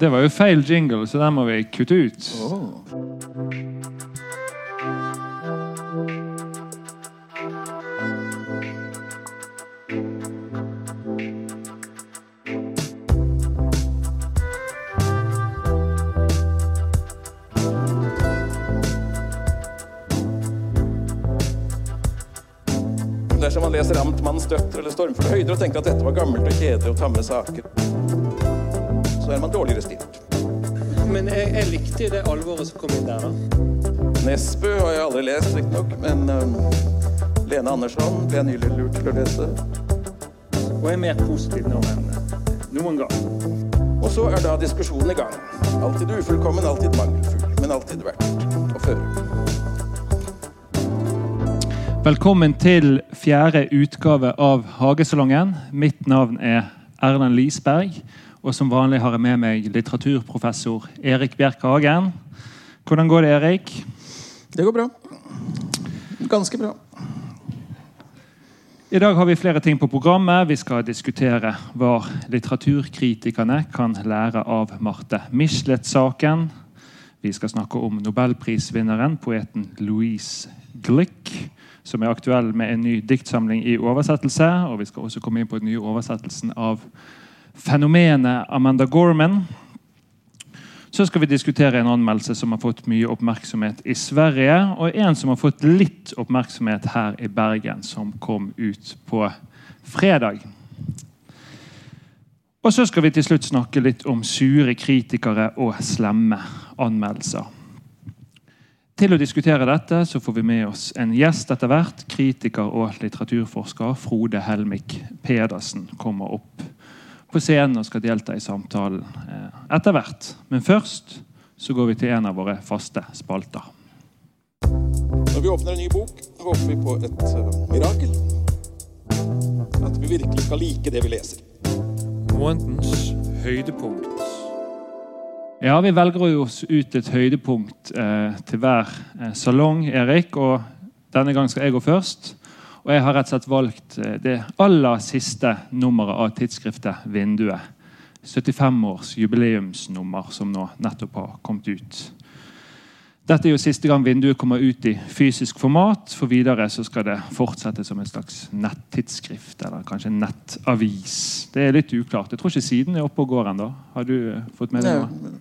Det var jo feil jingle, så den må vi kutte ut. Dersom man leser Amtmannens døtre eller Stormfulle høyder og tenker at dette var gammelt og kjedelig og tamme saker, så er man dårligere stilt. Men jeg, jeg likte jo det alvoret som kom inn der, da. Nesbø har jeg aldri lest, riktignok, men um, Lene Andersson ble jeg nylig lurt til å lese. Og jeg er mer positiv nå enn noen gang. Og så er da diskusjonen i gang. Alltid ufullkommen, alltid mangelfull, men alltid verdt å føre. Velkommen til fjerde utgave av Hagesalongen. Mitt navn er Erlend Lisberg. Og som vanlig har jeg med meg litteraturprofessor Erik Bjerk Hagen. Hvordan går det, Erik? Det går bra. Ganske bra. I dag har vi flere ting på programmet. Vi skal diskutere hva litteraturkritikerne kan lære av Marte Michelet-saken. Vi skal snakke om nobelprisvinneren, poeten Louise Glick, som er aktuell med en ny diktsamling i oversettelse. Og vi skal også komme inn på den nye oversettelsen av fenomenet Amanda Gorman. Så skal vi diskutere en anmeldelse som har fått mye oppmerksomhet i Sverige, og en som har fått litt oppmerksomhet her i Bergen, som kom ut på fredag. Og så skal vi til slutt snakke litt om sure kritikere og slemme anmeldelser. Til å diskutere dette så får vi med oss en gjest etter hvert. Kritiker og litteraturforsker Frode Helmik Pedersen kommer opp på scenen og skal delta i samtalen eh, etter hvert. Men først så går vi til en av våre faste spalter. Når vi åpner en ny bok, håper vi på et øh, mirakel. At vi virkelig skal like det vi leser. Månedens høydepunkt. Ja, Vi velger oss ut et høydepunkt eh, til hver eh, salong, Erik. og Denne gang skal jeg gå først. Og jeg har rett og slett valgt eh, det aller siste nummeret av tidsskriftet Vinduet. 75 års jubileumsnummer som nå nettopp har kommet ut. Dette er jo siste gang Vinduet kommer ut i fysisk format. For videre så skal det fortsette som et slags nettidsskrift eller kanskje nettavis. Det er litt uklart. Jeg tror ikke siden er oppe og går ennå. Har du fått med deg noe?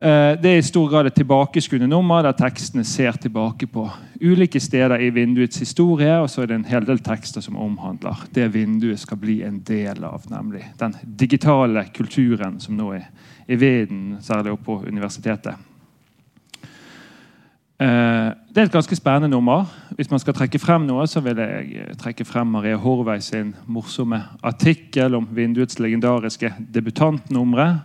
Eh, Det er i stor grad et tilbakeskuende nummer der tekstene ser tilbake på ulike steder i vinduets historie. Og så er det en hel del tekster som omhandler det vinduet skal bli en del av. Nemlig den digitale kulturen som nå er i vinden, særlig oppe på universitetet. Eh, Det er et ganske spennende nummer. Hvis man skal trekke frem noe, så vil jeg eh, trekke frem Maria Horvei sin morsomme artikkel om vinduets legendariske debutantnumre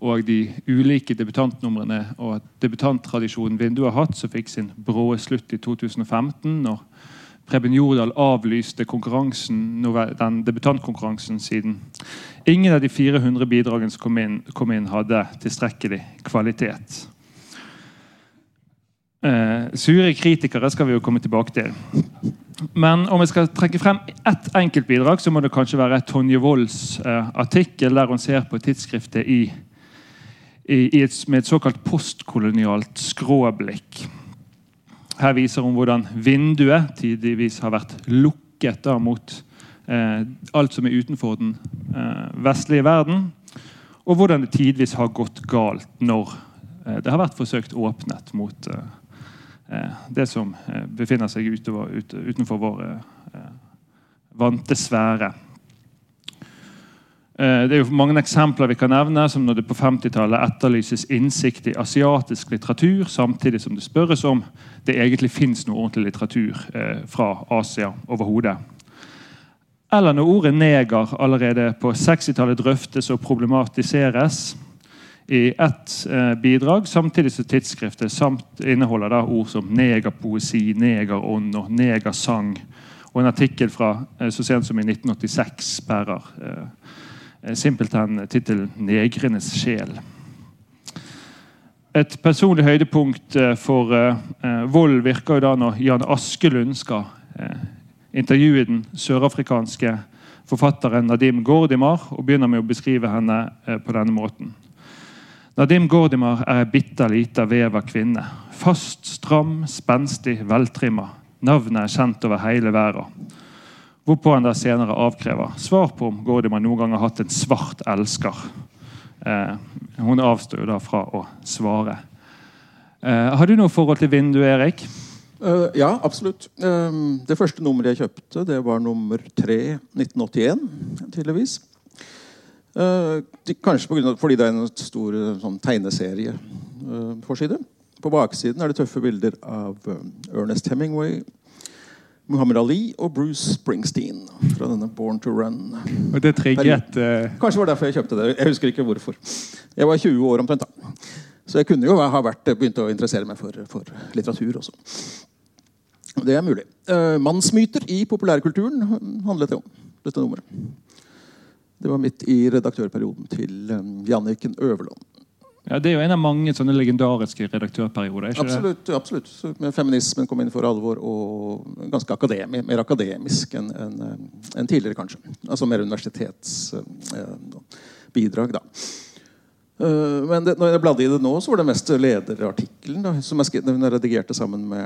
og de ulike debutantnumrene og debutanttradisjonen Vinduet har hatt, som fikk sin bråe slutt i 2015, når Preben Jordal avlyste den debutantkonkurransen siden ingen av de 400 bidragene som kom inn, kom inn hadde tilstrekkelig kvalitet. Eh, sure kritikere skal vi jo komme tilbake til. Men om jeg skal trekke frem ett enkelt bidrag, så må det kanskje være Tonje Wolds eh, artikkel der hun ser på tidsskriftet i et, med et såkalt postkolonialt skråblikk. Her viser hun hvordan vinduet tidvis har vært lukket da, mot eh, alt som er utenfor den eh, vestlige verden. Og hvordan det tidvis har gått galt når eh, det har vært forsøkt åpnet mot eh, eh, det som eh, befinner seg utover, ut, utenfor vår vante sfære. Eh, det er jo mange eksempler vi kan nevne, som når det på 50-tallet etterlyses innsikt i asiatisk litteratur, samtidig som det spørres om det egentlig fins noe ordentlig litteratur eh, fra Asia overhodet. Eller når ordet 'neger' allerede på 60-tallet drøftes og problematiseres i ett eh, bidrag, samtidig som tidsskriftet samt inneholder da ord som negerpoesi, negerånd og negersang. Og en artikkel fra så sent som i 1986 bærer simpelthen tittelen 'Negrenes sjel'. Et personlig høydepunkt for uh, Vold virker jo da når Jan Askelund skal intervjue den sørafrikanske forfatteren Nadim Gordimar og begynner med å beskrive henne eh, på denne måten. Nadim Gordimar er ei bitte lita veva kvinne. Fast, stram, spenstig, veltrimma. Navnet er kjent over hele verden. Hvorpå han da senere avkrever svar på om Gordimar noen gang har hatt en svart elsker. Eh, hun avstår jo da fra å svare. Eh, har du noe forhold til vinduet, Erik? Uh, ja, absolutt. Uh, det første nummeret jeg kjøpte, det var nummer 3 1981. tydeligvis. Uh, kanskje på grunn av, fordi det er en stor sånn, tegneserieforside. På baksiden er det tøffe bilder av Ernest Hemingway, Muhammad Ali og Bruce Springsteen fra denne Born to Run. Og det trigget Kanskje var derfor jeg kjøpte det. Jeg husker ikke hvorfor. Jeg var 20 år omtrent da. Så jeg kunne jo ha vært, begynt å interessere meg for, for litteratur også. Det er mulig. Uh, mannsmyter i populærkulturen handlet det om. dette nummeret. Det var midt i redaktørperioden til um, Janniken Øverland. Ja, Det er jo en av mange sånne legendariske redaktørperioder. absolutt, det? absolutt. Så Feminismen kom inn for alvor, og ganske akademi, mer akademisk enn en, en tidligere, kanskje. Altså mer universitetsbidrag, eh, da. Uh, men det, når jeg bladde i det nå, så var det mest lederartikkelen som jeg, skrev, jeg redigerte sammen med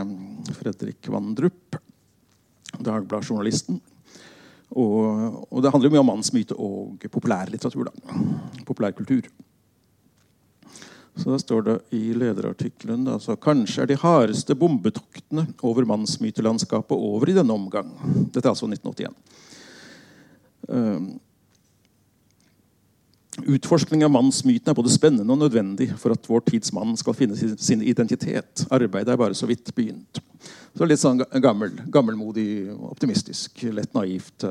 Fredrik Vandrup, Dagbladjournalisten. Og, og det handler jo mye om mannsmyte og populærlitteratur. Populærkultur. Så da står det i lederartikkelen altså, Kanskje er de hardeste bombetoktene over mannsmytelandskapet over i denne omgang. Dette er altså 1981. Uh, Utforskning av mannsmyten er både spennende og nødvendig for at vår tids mann skal finne sin identitet. Arbeidet er bare så vidt begynt. Så Litt sånn gammel, gammelmodig, optimistisk, lett naivt.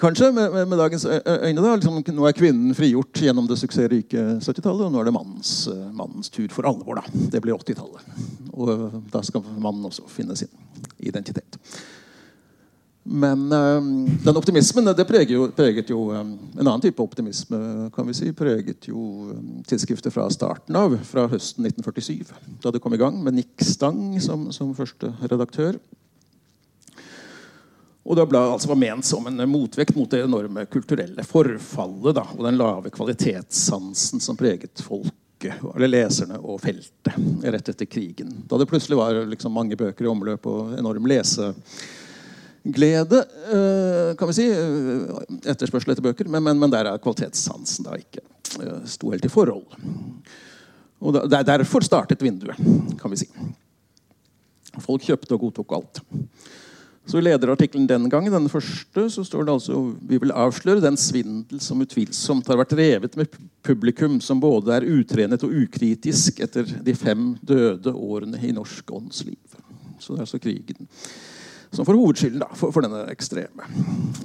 Kanskje med, med, dagens øyne. da, liksom, Nå er kvinnen frigjort gjennom det suksessrike 70-tallet, og nå er det mannens, mannens, tur for alvor. da. Det blir 80-tallet. Og da skal mannen også finne sin identitet. Men øh, den optimismen det preget jo, preget jo øh, En annen type optimisme kan vi si, preget jo øh, tidsskrifter fra starten av, fra høsten 1947. Da det kom i gang med Nick Stang som, som første redaktør. Og det ble, altså ment som en motvekt mot det enorme kulturelle forfallet da, og den lave kvalitetssansen som preget folket, eller leserne og feltet rett etter krigen. Da det plutselig var liksom, mange bøker i omløp og enorm leseglede, eh, kan vi si. Eh, etterspørsel etter bøker. Men, men, men der er kvalitetssansen da ikke eh, sto helt i forhold. Og er Derfor startet vinduet, kan vi si. Folk kjøpte og godtok alt. Så I lederartikkelen den gangen, den første, så står det altså vi vil avsløre den svindel som utvilsomt har vært revet med publikum som både er utrenet og ukritisk etter de fem døde årene i norsk åndsliv. Så det er altså krigen som får hovedskylden da, for, for, denne ekstreme,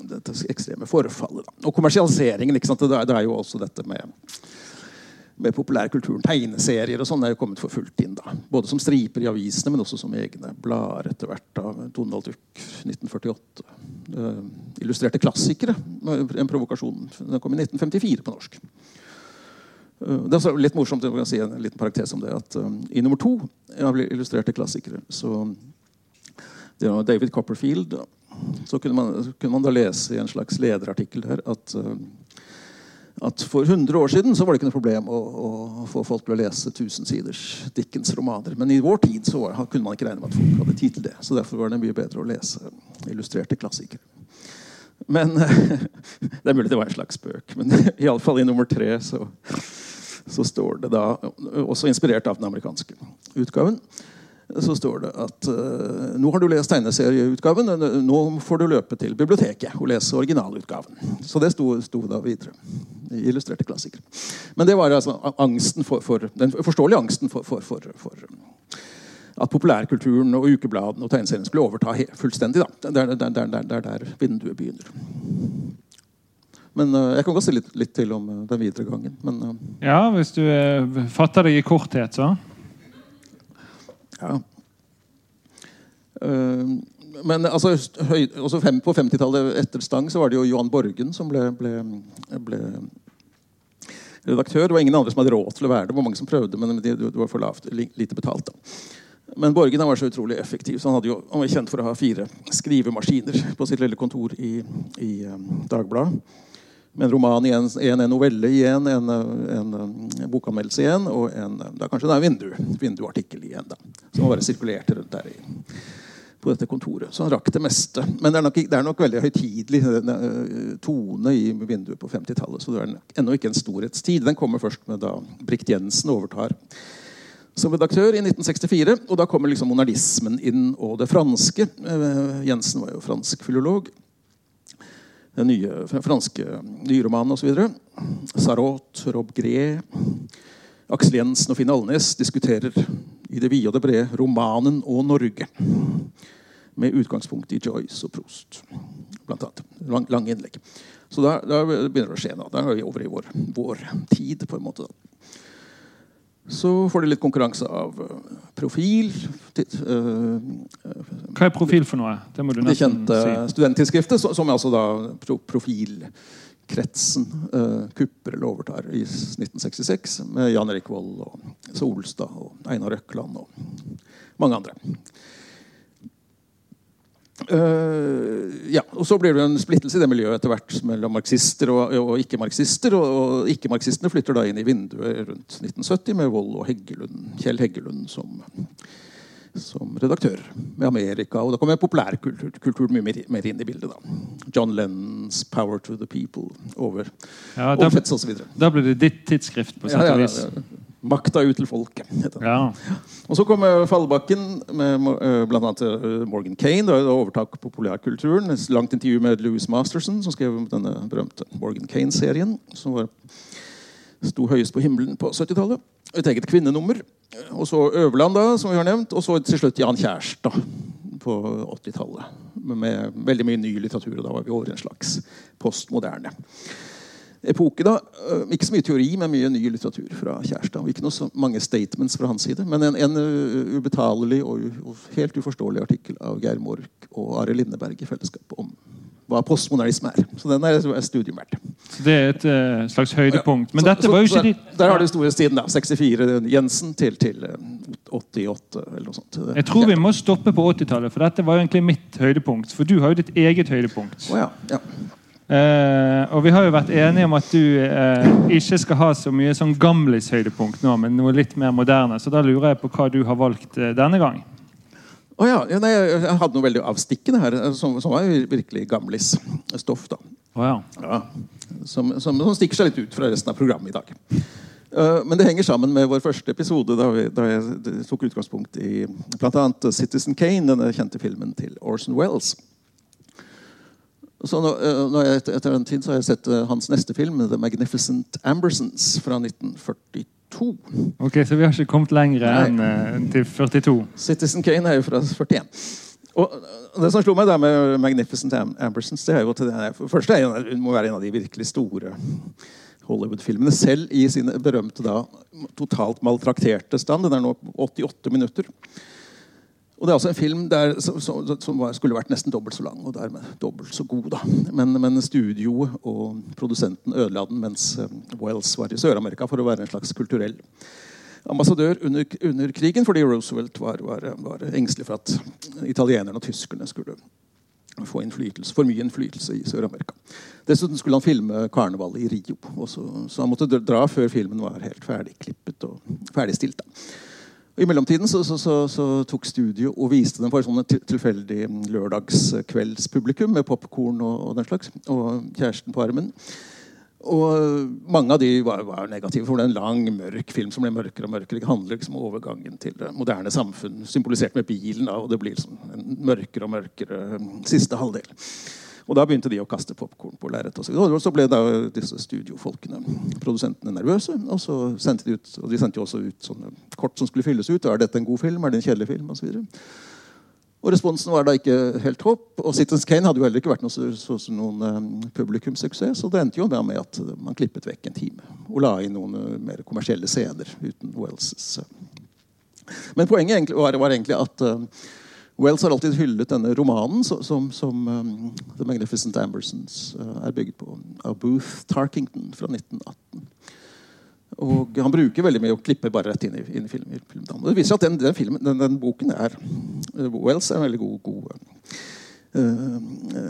dette ekstreme forfallet. Da. Og kommersialiseringen. Det, det, er jo også dette med, med populærkulturen. Tegneserier og sånn er jo kommet for fullt inn. da. Både som striper i avisene, men også som egne blader etter hvert. av Donald Duck, 1948. Uh, illustrerte klassikere. En provokasjon. Den kom i 1954 på norsk. Uh, det er litt morsomt å si en liten parentes om det, at uh, i nummer to av illustrerte klassikere så det var David Copperfield. Så kunne man, kunne man, da lese i en slags lederartikkel der at, at for 100 år siden så var det ikke noe problem å, å få folk til å lese 1000 siders Dickens romaner. Men i vår tid så var, kunne man ikke regne med at folk hadde tid til det. Så derfor var det mye bedre å lese illustrerte klassikere. Men Det er mulig det var en slags spøk, men iallfall i nummer tre så, så står det da, også inspirert av den amerikanske utgaven så står det at uh, nå har du lest tegneserieutgaven, nå får du løpe til biblioteket og lese originalutgaven. Så det sto, sto da videre. Illustrerte klassikere. Men det var altså angsten for, for, den forståelige angsten for, for, for at populærkulturen og ukebladene og tegneseriene skulle overta fullstendig. Det er der, der, vinduet begynner. Men uh, Jeg kan godt si litt, litt, til om uh, den videre gangen. Men, uh, ja, Hvis du fatter deg i korthet, så. Ja. Uh, men altså, høy, fem, på 50-tallet etter Stang så var det jo Johan Borgen som ble, ble, ble, redaktør. Det var ingen andre som hadde råd til å være det. Var mange som prøvde, men det, var for lavt, lite betalt. da. Men Borgen var så utrolig effektiv, så han, jo, han var kjent for å ha fire skrivemaskiner på sitt lille kontor i, i um, Dagbladet. En roman igjen, en, en novelle igjen, en, en, en bokanmeldelse igjen og en da kanskje det er vindu, vinduartikkel igjen. da, Som bare sirkulerte rundt der i, på dette kontoret. Så han rakk det meste. Men det er nok, det er nok veldig høytidelig tone i vinduet på 50-tallet. Så det er ennå ikke en storhetstid. Den kommer først med da Brikt Jensen overtar som redaktør i 1964. Og da kommer liksom monardismen inn, og det franske. Jensen var jo fransk filolog den nye franske nyromanen osv. Sarot, Rob Gré, Aksel Jensen og Finn Alnes diskuterer i det vide og det brede romanen og Norge. Med utgangspunkt i Joyce og Prost, blant annet. Lang, lange innlegg. Så da, begynner det å skje Da. Da er vi over i vår, vår tid. på en måte. Da. Så får de litt konkurranse av uh, profil. Uh, Hva er profil for noe? Det må du det kjente si. studenttidsskriftet, som altså da pro profilkretsen kupper eller overtar i 1966. Med Jan Erik Vold og Solstad og Einar Røkland og mange andre. Uh, ja, og Så blir det en splittelse i det miljøet etter hvert mellom marxister og, og ikke-marxister. Og, og ikke-marxistene flytter da inn i vinduet rundt 1970 med Wold og Heggelund, Kjell Heggelund som, som redaktør med Amerika. Og da kommer populærkultur mye mer, mer, inn i bildet. da. John Lennons 'Power to the People' over ja, da, osv. Da blir det ditt tidsskrift, på sett og vis. Ja, ja, ja. Makta ut til folket. Ja. Og så kommer Fallbakken med uh, bl.a. Uh, Morgan Kane. Da overtak populærkulturen. Et langt intervju med Louis Masterson, som skrev denne berømte Morgan Kane-serien. Som var, sto høyest på himmelen på 70-tallet. Et eget kvinnenummer. Og så Øverland, da, som vi har nevnt. Og så til slutt Jan Kjærstad på 80-tallet. Med veldig mye ny litteratur. Og da var vi over en slags postmoderne epoke. da, øh, Ikke så mye teori, men mye ny litteratur fra Kjærstad. Ikke noe så mange statements fra hans side, men en, en øh, ubetalelig og, og, helt uforståelig artikkel av Geir Mork og Are Lindeberg i fellesskap om hva postmodernisme er. Så den er studium verdt. Så det er et uh, slags høydepunkt. Men så, dette var jo ikke der, der har du store da. 64 Jensen til, til 88 eller noe sånt. Jeg tror vi må stoppe på 80-tallet, for dette var jo egentlig mitt høydepunkt. For du har jo ditt eget høydepunkt. Oh, ja. Ja. Uh, og vi har jo vært enige om at du uh, ikke skal ha så mye sånn gamlis-høydepunkt nå, men noe litt mer moderne. Så da lurer jeg på hva du har valgt uh, denne gang. Oh, ja. ja nei, jeg hadde noe veldig avstikkende her, som, som var virkelig gamlis-stoff. da. Oh, ja. Som, som, som, stikker seg litt ut fra resten av programmet i dag. men det henger sammen med vår første episode, da, vi, da jeg tok utgangspunkt i bl.a. Citizen Kane, denne kjente filmen til Orson Wells. Så nå, nå jeg, etter den tid så har jeg sett uh, hans neste film, 'The Magnificent Ambersons', fra 1942. Ok, Så vi har ikke kommet lenger enn uh, til 42? Citizen Kane er jo fra 41. Og Det som slo meg da med 'Magnificent Ambersons', det er jo til det første er, hun må være en av de virkelig store Hollywood-filmene. Selv i sin berømte da, totalt maltrakterte stand. Den er nå 88 minutter. Og det er altså en film der, som, som var, skulle vært nesten dobbelt så lang og dermed dobbelt så god. da. Men, men studioet og produsenten ødela den mens eh, Wells var i Sør-Amerika for å være en slags kulturell ambassadør under, under krigen, fordi Roosevelt var, var, var, engstelig for at italienerne og tyskerne skulle få for mye innflytelse i Sør-Amerika. Dessuten skulle han filme karnevalet i Rio, så, så, han måtte dra før filmen var helt ferdigklippet og ferdigstilt. da. I mellomtiden så, så, så, så, tok studio og viste dem for sånne tilfeldig lørdagskveldspublikum med popkorn og, og, den slags. Og kjæresten på armen. Og mange av de var, var, negative, for det er en lang, mørk film som ble mørkere og mørkere. Det handler liksom om overgangen til det moderne samfunn, symbolisert med bilen. Da, og det blir liksom en mørkere og mørkere siste halvdel. Og da begynte de å kaste popkorn på lerretet. Og så ble da disse studiofolkene, produsentene, nervøse. Og så sendte de ut, og de sendte jo også ut sånne kort som skulle fylles ut. Er dette en god film? Er det en kjedelig film? Og, så og responsen var da ikke helt topp. Og Citizens Kane hadde jo heller ikke vært noe, så, noen um, publikumssuksess. Så det endte jo med at man klippet vekk en time og la inn noen uh, mer kommersielle scener uten Wells'. Men poenget var, var, egentlig at uh, Wells har alltid hyllet denne romanen som, som um, The Magnificent Ambersons uh, er bygget på, av Booth Tarkington fra 1918. Og han bruker veldig mye å klippe bare rett inn i, inn i film, i. Og det viser at den, den, filmen, den, den boken er uh, Wells er en veldig god, god uh,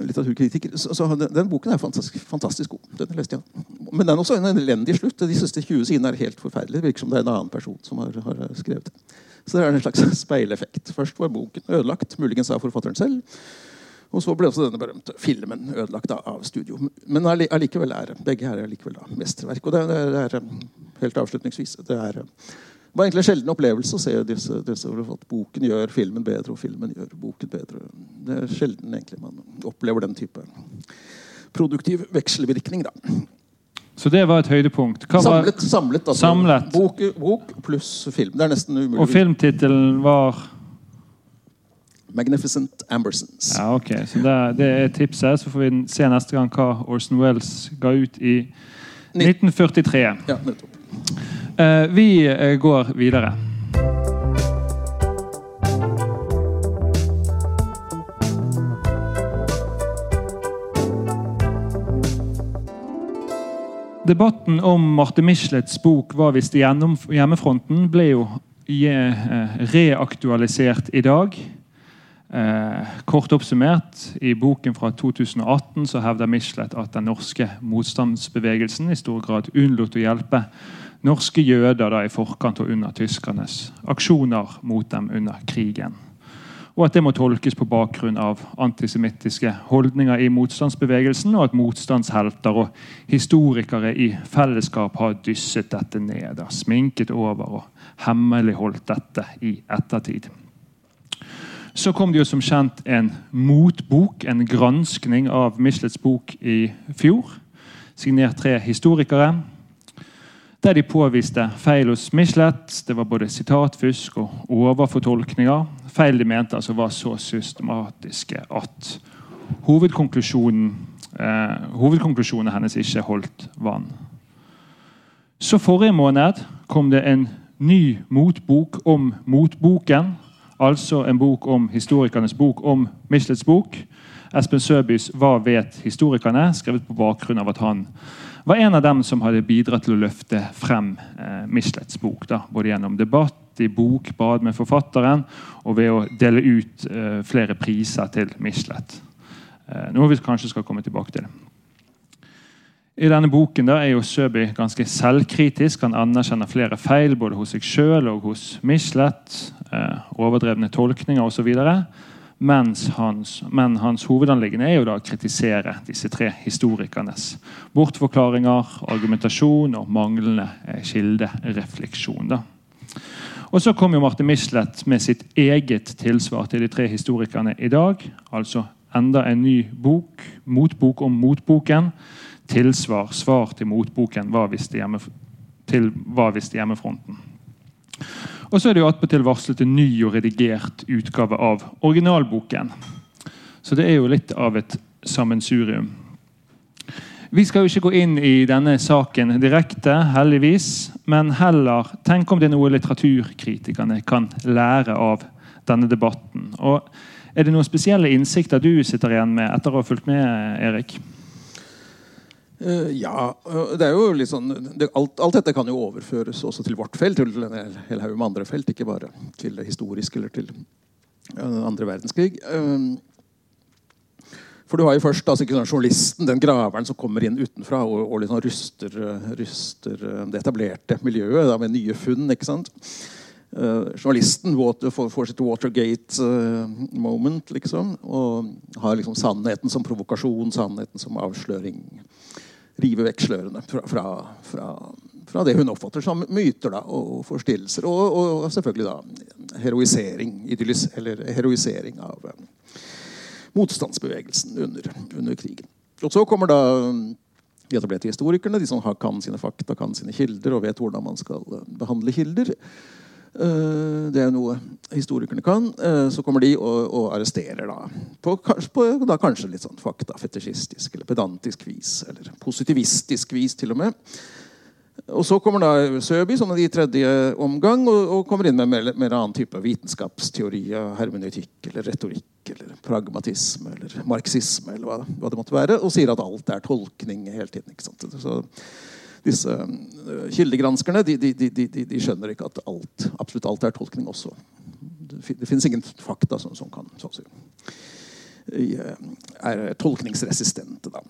litteraturkritiker. Så, så den, den, boken er fantastisk, fantastisk god. Den leste jeg. Men den er også en elendig slutt. De siste 20 sidene er helt forferdelige. Det virker som det er en annen person som har, har skrevet det. Så det er en slags speileffekt. Først var boken ødelagt, muligens av forfatteren selv. Og så ble også denne berømte filmen ødelagt av studio. Men allikevel er begge her er likevel da mesterverk. Og det, er, det er helt avslutningsvis det er, det var egentlig en sjelden opplevelse å se disse, disse, at boken gjør filmen bedre, og filmen gjør boken bedre. Det er sjelden egentlig man opplever den type produktiv vekselvirkning. da. Så det var et høydepunkt. Var... Samlet. samlet, altså, samlet. Bok, bok, pluss film. Det er nesten umulig. Og filmtittelen var Magnificent Ambersons. Ja, ok. Så det, det, er tipset. Så får vi se neste gang hva Orson Wells ga ut i 1943. Ja, nettopp. Uh, vi uh, går videre. Debatten om Marte Michelets bok 'Hva hvis det hjemmefronten' ble jo eh, reaktualisert i dag. Eh, kort oppsummert, I boken fra 2018 så hevder Michelet at den norske motstandsbevegelsen i stor grad unnlot å hjelpe norske jøder da i forkant og under tyskernes aksjoner mot dem under krigen. Og at det må tolkes på bakgrunn av antisemittiske holdninger i motstandsbevegelsen, og at motstandshelter og historikere i fellesskap har dysset dette ned, sminket over og hemmeligholdt dette i ettertid. Så kom det jo som kjent en motbok, en granskning av Michelets bok i fjor. Signert tre historikere. Der de påviste feil hos Michelet. Det var både sitatfusk og overfortolkninger. Feil de mente altså var så systematiske at hovedkonklusjonen, eh, hovedkonklusjonen hennes ikke holdt vann. Så forrige måned kom det en ny motbok om motboken Altså en bok om historikernes bok om Michelets bok. Espen Søbys 'Hva vet historikerne?' skrevet på bakgrunn av at han var en av dem som hadde bidratt til å løfte frem eh, Michelets bok. Da, både gjennom debatt, i bokbad med forfatteren og ved å dele ut eh, flere priser til Michelet. Eh, noe vi kanskje skal komme tilbake til. I denne boken da, er jo Søby ganske selvkritisk. Han anerkjenner flere feil både hos seg sjøl og hos Michelet eh, overdrevne tolkninger osv. Mens hans, men hans hovedanliggende er jo da å kritisere disse tre historikernes bortforklaringer, argumentasjon og manglende eh, kilderefleksjon. da. Og Så kom jo Martin Michelet med sitt eget tilsvar til de tre historikerne i dag. Altså enda en ny bok, motbok om motboken. Tilsvar, svar til motboken Hva hvis det hjemme, til hjemmefronten. Og så er det jo attpåtil varslet en ny og redigert utgave av originalboken. Så det er jo litt av et sammensurium. Vi skal jo ikke gå inn i denne saken direkte, heldigvis, men heller tenke om det er noe litteraturkritikerne kan lære av denne debatten. Og Er det noen spesielle innsikter du sitter igjen med etter å ha fulgt med, Erik? Uh, ja. det er jo litt sånn det, alt, alt, dette kan jo overføres også til vårt felt, til en hel haug med andre felt. Ikke bare til det historiske eller til uh, andre verdenskrig. Uh, for du har jo først altså, journalisten, den graveren som kommer inn utenfra og, og liksom ryster, ryster, det etablerte miljøet da, med nye funn. ikke sant? journalisten water, får, får, sitt Watergate-moment, liksom. Og har liksom sannheten som provokasjon, sannheten som avsløring rive vekk slørene fra, fra, fra, fra, det hun oppfatter som myter da, og forstillelser. Og, og, selvfølgelig da heroisering, idyllis, eller heroisering av eh, motstandsbevegelsen under, under, krigen. Og så kommer da de etablerte historikerne, de som kan sine fakta, kan sine kilder og vet hvordan man skal uh, behandle kilder. Uh, det er noe historikerne kan. Uh, så kommer de og, og arresterer da. På, på da kanskje litt sånn faktafetisjistisk eller pedantisk vis. Eller positivistisk vis, til og med. Og Så kommer da Søby som i tredje omgang og, og, kommer inn med mer, mer annen type vitenskapsteori, hermeneutikk eller retorikk eller pragmatisme eller marxisme eller hva, hva, det måtte være, og sier at alt er tolkning hele tiden. ikke sant? Så disse eh, kildegranskerne de, de, de, de, skjønner ikke at alt, absolutt alt er tolkning også. Det, det finnes ingen fakta som, som kan så å si, er tolkningsresistente. Da.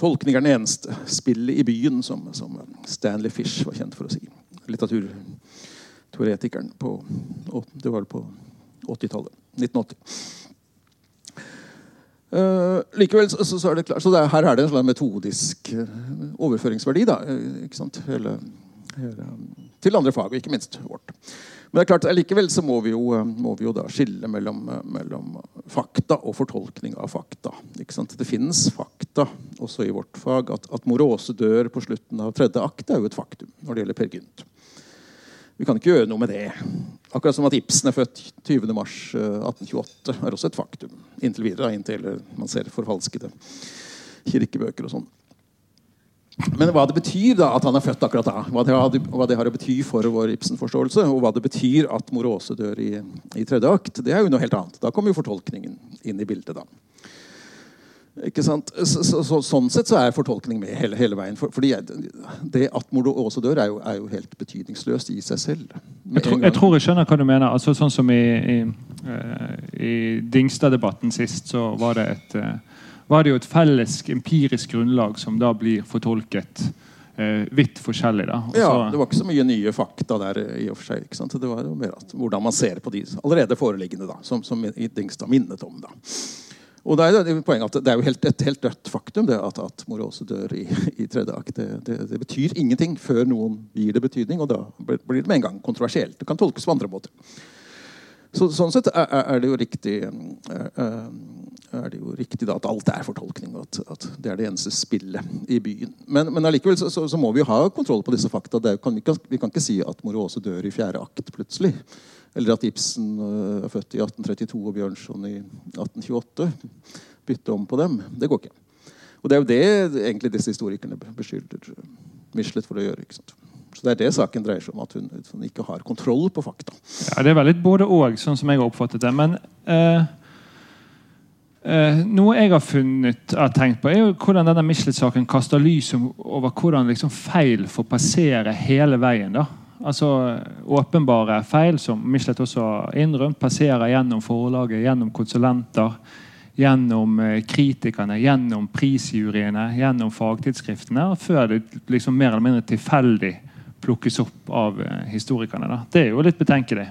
Tolkning er den eneste spillet i byen, som, som Stanley Fish var kjent for å si. Litteraturteoretikeren på Det var på 80-tallet. 1980. Uh, likevel så, så, er det klart, så det, her er det en sånn metodisk uh, overføringsverdi da, uh, hele, hele, til andre fag, og ikke minst vårt. Men det er klart, likevel så må vi jo, må vi jo da skille mellom, mellom, fakta og fortolkning av fakta. Det finnes fakta også i vårt fag. At, at Morose dør på slutten av tredje akt, er jo et faktum når det gjelder Per Gynt. Vi kan ikke gjøre noe med det. Akkurat som at Ibsen er født 20.3.1828, eh, er også et faktum. Inntil videre, inntil man ser forfalskede kirkebøker og sånn. Men hva det betyr da at han er født akkurat da, hva det, hva det har å bety for vår Ibsen-forståelse, og hva det betyr at mor Åse dør i, i, tredje akt, det er jo noe helt annet. Da kommer jo fortolkningen inn i bildet. da. Så, så, så, sånn sett så er fortolkning med hele, hele veien. For, fordi Det at Mordo også dør, er jo, er jo, helt betydningsløst i seg selv. Jeg, tror, jeg, tror jeg skjønner hva du mener. Altså, sånn som i, i, uh, i Dingstad-debatten sist, så var det, et, uh, var det jo et felles empirisk grunnlag som da blir fortolket uh, vidt forskjellig. Da. Også, ja, Det var ikke så mye nye fakta der i og for seg. ikke sant? Det var jo mer at, hvordan man ser på de allerede foreliggende, da, som, som Dingstad minnet om. da. Og det er, poenget at det er jo helt, et helt dødt faktum det at, at Morose dør i, i tredje akt. Det, det, det, betyr ingenting før noen gir det betydning, og da blir det med en gang kontroversielt. Det kan tolkes på andre måter. Så, sånn sett er, er, det jo riktig er, er det jo riktig da, at alt er fortolkning, og at, at, det er det eneste spillet i byen. Men, men allikevel så, så, så, må vi ha kontroll på disse fakta. Kan, vi, kan, vi, kan, ikke si at Morose dør i fjerde akt plutselig. Eller at Ibsen eh, er født i 1832 og Bjørnson i 1828. Bytte om på dem. Det går ikke. Og det er jo det egentlig disse historikerne beskylder Michelet for å gjøre. ikke sant? Så Det er det saken dreier seg om, at hun, hun ikke har kontroll på fakta. Ja, Det er veldig både og, sånn som jeg har oppfattet det. Men eh, eh, noe jeg har funnet har tenkt på, er jo hvordan denne Michelet-saken kaster lys over hvordan liksom feil får passere hele veien. da altså åpenbare feil, som Michelet også har innrømt, passerer gjennom forlaget, gjennom konsulenter, gjennom eh, kritikerne, gjennom prisjuryene, gjennom fagtidsskriftene, før det liksom mer eller mindre tilfeldig plukkes opp av eh, historikerne. Da. Det er jo litt betenkelig.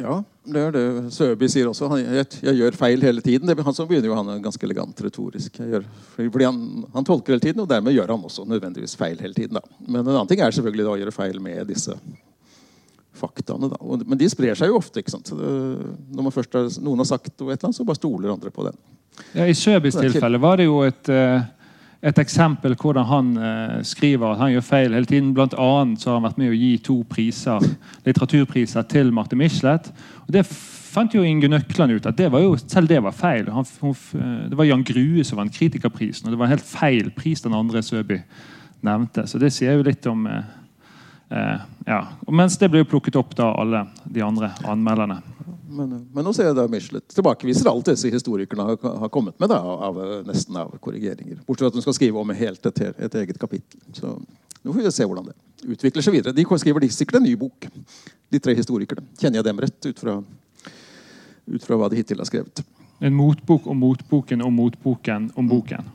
Ja, det er det Søby sier også. Han, jeg, jeg, gjør feil hele tiden. Det, han så begynner jo han er ganske elegant retorisk. Gjør, fordi han, han, tolker hele tiden, og dermed gjør han også nødvendigvis feil hele tiden. Da. Men en annen ting er selvfølgelig da, å gjøre feil med disse faktaene. Da. Men de sprer seg jo ofte. ikke sant? Når man først har, noen har sagt noe, et eller annet, så bare stoler andre på den. Ja, I Søbys tilfelle var det jo et uh et eksempel hvordan han eh, skriver han gjør feil hele tiden. Blant annet så har han vært med å gi to priser, litteraturpriser til Marte Michelet. Og det fant jo Inge Nøkland ut at det jo, selv det var feil. Han, hun, eh, det var Jan Grue som vant Kritikerprisen, og det var en helt feil pris den andre Søby nevnte. Så det sier jo litt om eh, eh, ja. Mens det ble plukket opp da alle de andre anmelderne. Men, men, nå ser jeg da Michelet tilbakeviser alt disse historikerne har, har kommet med da, av, nesten av korrigeringer. Bortsett fra at hun skal skrive om helt et, et, eget kapittel. Så nå får vi se hvordan det utvikler seg videre. De skriver de sikkert en ny bok, de tre historikerne. Kjenner jeg dem rett ut fra, ut fra hva de hittil har skrevet? En motbok om motboken om motboken om boken.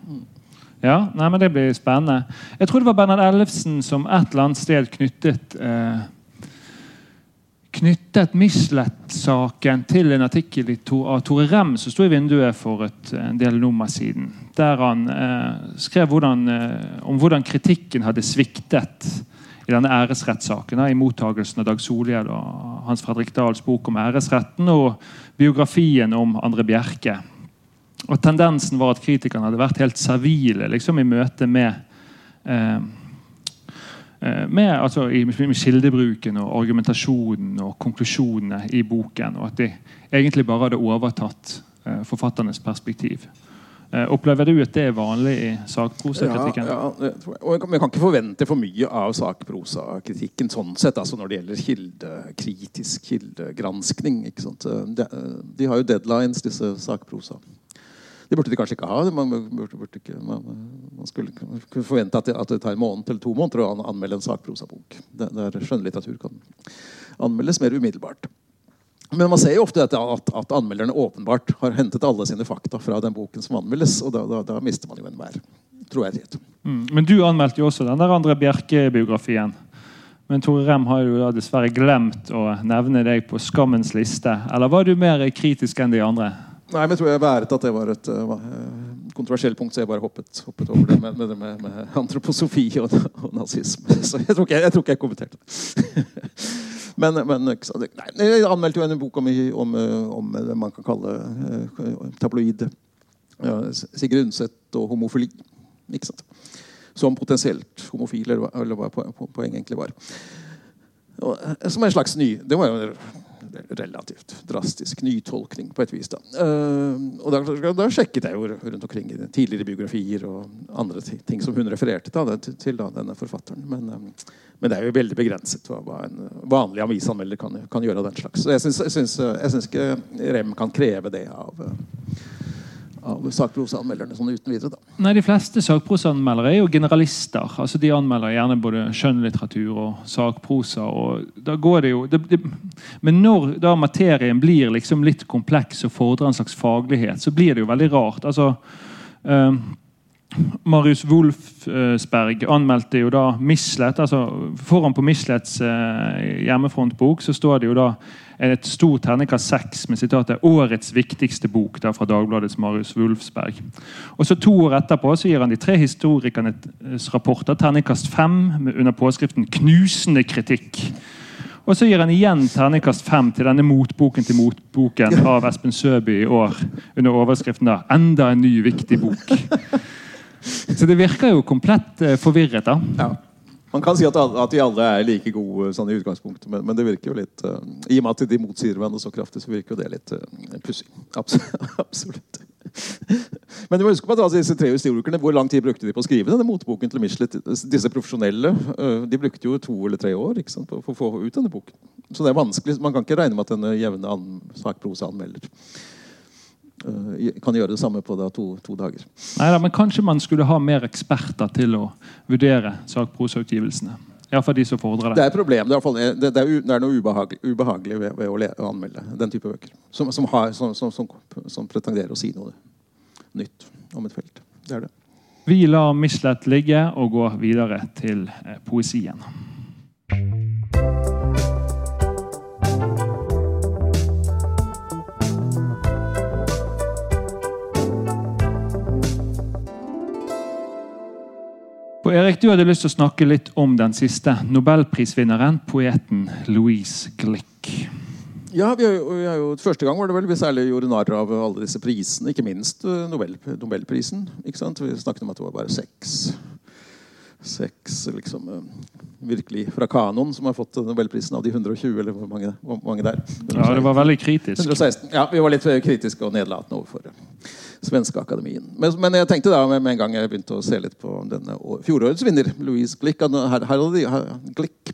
Ja, nei, men Det blir spennende. Jeg tror det var Bernhard Ellefsen som et eller annet sted knyttet eh, knyttet Michelet-saken til en artikkel av Tore Rem som sto i vinduet for et, en del nummer siden. Der han eh, skrev hvordan, eh, om hvordan kritikken hadde sviktet i denne æresrettssaken. I mottagelsen av Dag Solhjell og Hans Fredrik Dahls bok om æresretten og biografien om Andre Bjerke. Og Tendensen var at kritikerne hadde vært helt servile liksom, i møte med Eh, med, altså, med kildebruken og argumentasjonen og konklusjonene i boken. Og at de egentlig bare hadde overtatt uh, forfatternes perspektiv. Uh, opplever du at det er vanlig i sakprosakritikken? Ja, ja. Og Vi kan ikke forvente for mye av sakprosakritikken sånn sett, altså når det gjelder kilde, kritisk kildegranskning. De, de, har jo deadlines, disse sakprosa Det burde de kanskje ikke ha. Man, burde, burde ikke, man, man skulle kunne forvente at det, at det tar en måned eller to måneder å anmelde en sakprosabok. Der skjønnlitteratur kan anmeldes mer umiddelbart. Men man ser jo ofte at, at, anmelderne åpenbart har hentet alle sine fakta fra den boken som anmeldes, og da, da, da mister man jo enhver troverdighet. Mm. Men du anmeldte jo også den der andre Bjerke-biografien. Men Tore Rem har jo da dessverre glemt å nevne deg på skammens liste. Eller var du mer kritisk enn de andre? Nei, men jeg tror jeg været at det var et uh, kontroversielt punkt, så jeg bare hoppet, hoppet over det med, med, med, med antroposofi og, og, nazisme. Så jeg tror ikke jeg, tror ikke jeg kommenterte det. men, men nei, jeg anmeldte jo en bok om, om, om det man kan kalle uh, tabloid. Uh, Sigrid Undset og homofili. Ikke sant? Som potensielt homofil, eller, hva poenget egentlig var. Som en slags ny Det var jo relativt drastisk nytolkning på et vis. Da. Uh, og da, da, sjekket jeg jo rundt omkring i tidligere biografier og andre ting som hun refererte da, til, til da, denne forfatteren. Men, um, men, det er jo veldig begrenset hva, en vanlig avisanmelder kan, kan, gjøre av den slags. Så jeg syns ikke Rem kan kreve det av av sakprosaanmelderne sånn uten videre. da. Nei, De fleste sakprosaanmeldere er jo generalister. altså De anmelder gjerne både skjønnlitteratur og sakprosa. og da går det jo... Det, det, men når da materien blir liksom litt kompleks og fordrer en slags faglighet, så blir det jo veldig rart. altså... Uh, Marius Wolfsberg anmeldte jo da Michelet. altså Foran på Mislets uh, hjemmefrontbok så står det jo da et stort terningkast seks med sitatet 'Årets viktigste bok' der fra Dagbladets Marius Wulfsberg. Og så To år etterpå så gir han de tre historikernes rapporter terningkast fem under påskriften 'Knusende kritikk'. Og så gir han igjen terningkast fem til denne motboken til motboken av Espen Søby i år under overskriften da 'Enda en ny viktig bok'. Så det virker jo komplett eh, forvirret. da. Ja. Man kan si at, at de alle er like gode sånn, i utgangspunktet, men, men, det virker jo litt uh, I og med at de motsier hverandre så kraftig, så virker jo det litt uh, pussig. Absolutt. men du må huske på at altså, disse tre historikerne, Hvor lang tid brukte de på å skrive denne motboken til Michelet? Disse profesjonelle de brukte jo to eller tre år ikke sant, på, for å få ut denne boken. Så det er vanskelig, Man kan ikke regne med at denne jevne sakprosaanmelder Eh, kan gjøre det samme på da, to, to, dager. Neida, men Kanskje man skulle ha mer eksperter til å vurdere sakprosautgivelsene? Iallfall de som fordrer det. Det er et problem. Det er, det er, det er noe ubehagelig, ubehagelig ved, ved, å anmelde den type bøker. Som, som, har, som, som, pretenderer å si noe nytt om et felt. Det er det. Vi lar Michelet ligge og går videre til eh, poesien. Og Erik, Du hadde lyst til å snakke litt om den siste nobelprisvinneren, poeten Louise Glick. Ja, vi har, jo, vi har jo, Første gang var det vel vi særlig gjorde narr av alle disse prisene. Ikke minst eh, Nobel, Nobelprisen. ikke sant? Vi snakket om at det var bare seks, seks liksom, eh, virkelig fra kanoen som har fått Nobelprisen av de 120, eller hvor mange, hvor mange der? 116. Ja, det var veldig kritisk. 116. Ja, vi var litt kritiske og nedlatende overfor det svenske akademien. Men, men, jeg tenkte da med en gang jeg begynte å se litt på denne fjorårets vinner, Louise Glick her, her, hadde de, her, Glick,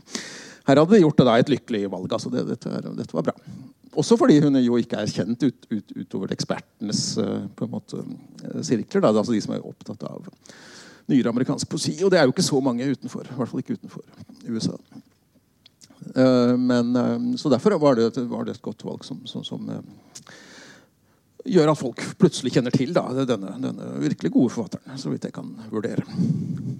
her hadde de gjort da et lykkelig valg. altså det, dette, dette, var bra. Også fordi hun jo ikke er kjent ut, ut, utover ekspertenes uh, på en måte, uh, sirkler. Da, altså de som er opptatt av nyere amerikansk poesi. Og det er jo ikke så mange utenfor. I hvert fall ikke utenfor USA. Uh, men, så derfor var det, var det, et godt valg som, som, som gjør at folk plutselig kjenner til da, denne, denne, virkelig gode forfatteren. så vidt jeg kan vurdere.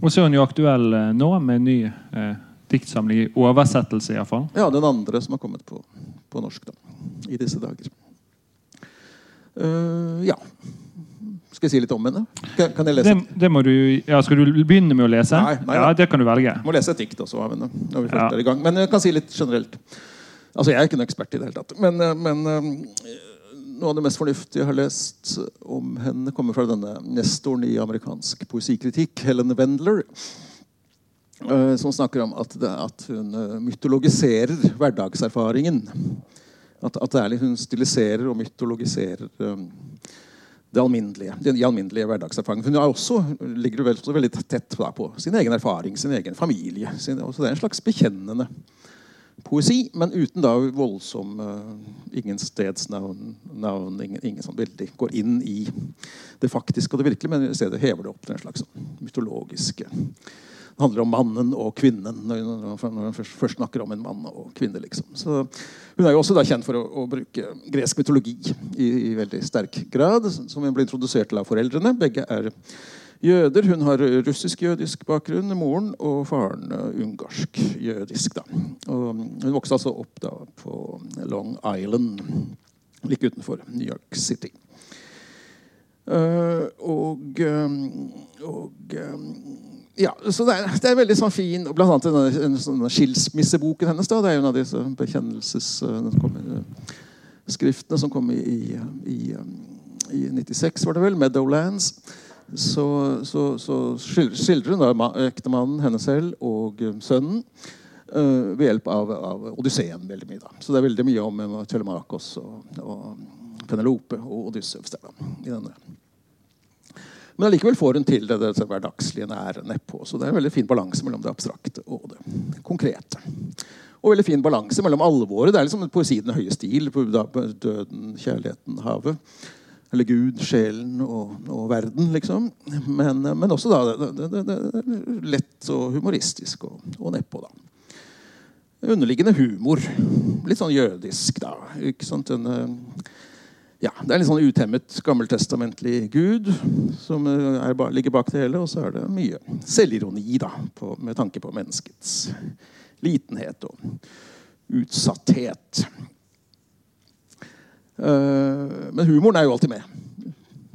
Og så er hun jo aktuell eh, nå med en ny eh, diktsamling i oversettelse. I hvert fall. Ja, den andre som har kommet på, på norsk da, i disse dager. Uh, ja. Skal jeg si litt om henne? Kan, kan jeg lese? Det, det må du, ja, skal du begynne med å lese? Nei, nei ja, det kan du velge. Må lese et dikt også av henne. når vi først ja. er i gang. Men jeg kan si litt generelt. Altså, Jeg er ikke noen ekspert i det hele tatt. Men, men noe av det mest fornuftige jeg har lest om henne, kommer fra denne nestoren i amerikansk poesikritikk, Helen Wendler. Eh, som snakker om at, det, at hun eh, mytologiserer hverdagserfaringen. At, at er, hun stiliserer og mytologiserer um, det alminnelige, den alminnelige hverdagserfaringen. Hun også, ligger også veldig tett på sin egen erfaring, sin egen familie. Sin, det er en slags bekjennende poesi, men uten da voldsom uh, ingen stedsnavn, navn, ingen, ingen sånn veldig går inn i det faktiske og det virkelige, men i stedet hever det opp til en slags sånn mytologiske Det handler om mannen og kvinnen når først, først snakker om en mann og kvinne. liksom. Så Hun er jo også da kjent for å, å bruke gresk mytologi i, i, veldig sterk grad, som hun ble introdusert til av foreldrene. Begge er jøder. Hun har russisk-jødisk bakgrunn, moren, og faren uh, ungarsk-jødisk. Hun vokste altså opp da på Long Island, like utenfor New York City. Uh, og, um, og ja, så det er, det er veldig sånn fin Blant annet denne, denne, skilsmisseboken hennes. Da, det er en av disse bekjennelsesskriftene som kom i, i, i, i 96, var det vel. Meadowlands så, så, så skildrer hun da ektemannen, henne selv og eh, sønnen uh, ved hjelp av, av, Odysseen. veldig mye da. Så det er veldig mye om uh, Telemakos og, og Penelope og Odysseus i denne. Men allikevel får hun til det, det, hverdagslige nære nedpå. Så det er en veldig fin balanse mellom det abstrakte og det konkrete. Og veldig fin balanse mellom alvoret. Det er liksom poesien høye stil. Døden, kjærligheten, havet. Eller Gud, sjelen og, og verden, liksom. Men, men også da det, det, det, lett og humoristisk og, og nedpå, da. Underliggende humor. Litt sånn jødisk, da. En, eh, ja, det er litt sånn utemmet gammeltestamentlig Gud som er, ligger bak det hele. Og så er det mye selvironi da, på, med tanke på menneskets litenhet og utsatthet. Eh, men humoren er jo alltid med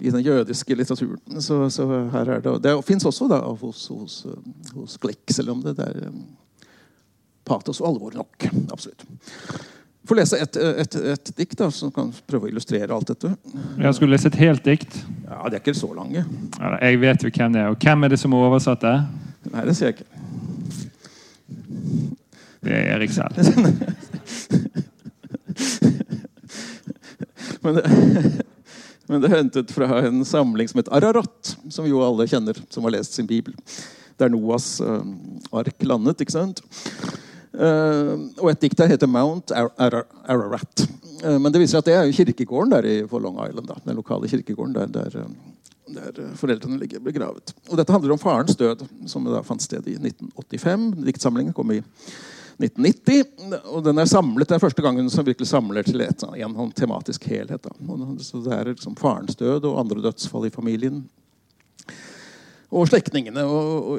i den jødiske litteraturen. Så, så her er det, det fins også da, hos, hos, hos Glick, selv om det er um, patos og alvor nok. Absolutt. Jeg får lese et, et, et dikt da, som kan prøve å illustrere alt dette. Jeg skulle lese et helt dikt. Ja, De er ikke så lange. Ja, jeg vet jo hvem det er. Og hvem er det som har oversatt det? Nei, det sier jeg ikke. Det er Erik selv. Men det, men det er hentet fra en samling som heter Ararat, som jo alle kjenner som har lest sin bibel. Der Noas uh, ark landet. ikke sant? Uh, og et dikt der heter Mount Ar Ar Ararat. Uh, men det viser at det er jo kirkegården der i, på Long Island. Da, den lokale kirkegården der, der, der, foreldrene ligger begravet. Og Dette handler om farens død, som da fant sted i 1985. Diktsamlingen kom i 1990. Og den er samlet, det er første gangen som virkelig samler til et, en, tematisk helhet. Da. Så det er liksom farens død og andre dødsfall i familien. Og slektningene.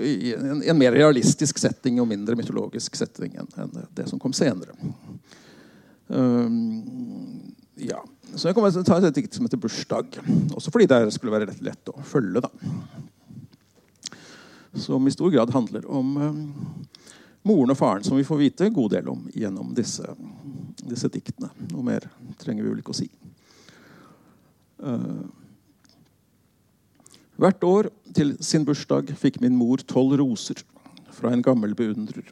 I en, en, mer realistisk setting og mindre mytologisk setting enn, enn det som kom senere. Um, ja. Så jeg kommer til å ta et dikt som heter 'Bursdag'. Også fordi det skulle være lett, lett å følge. da. Som i stor grad handler om um, moren og faren, som vi får vite en god del om gjennom disse, disse diktene. Noe mer trenger vi vel ikke å si. Uh, hvert år til sin bursdag fikk min mor tolv roser fra en gammel beundrer.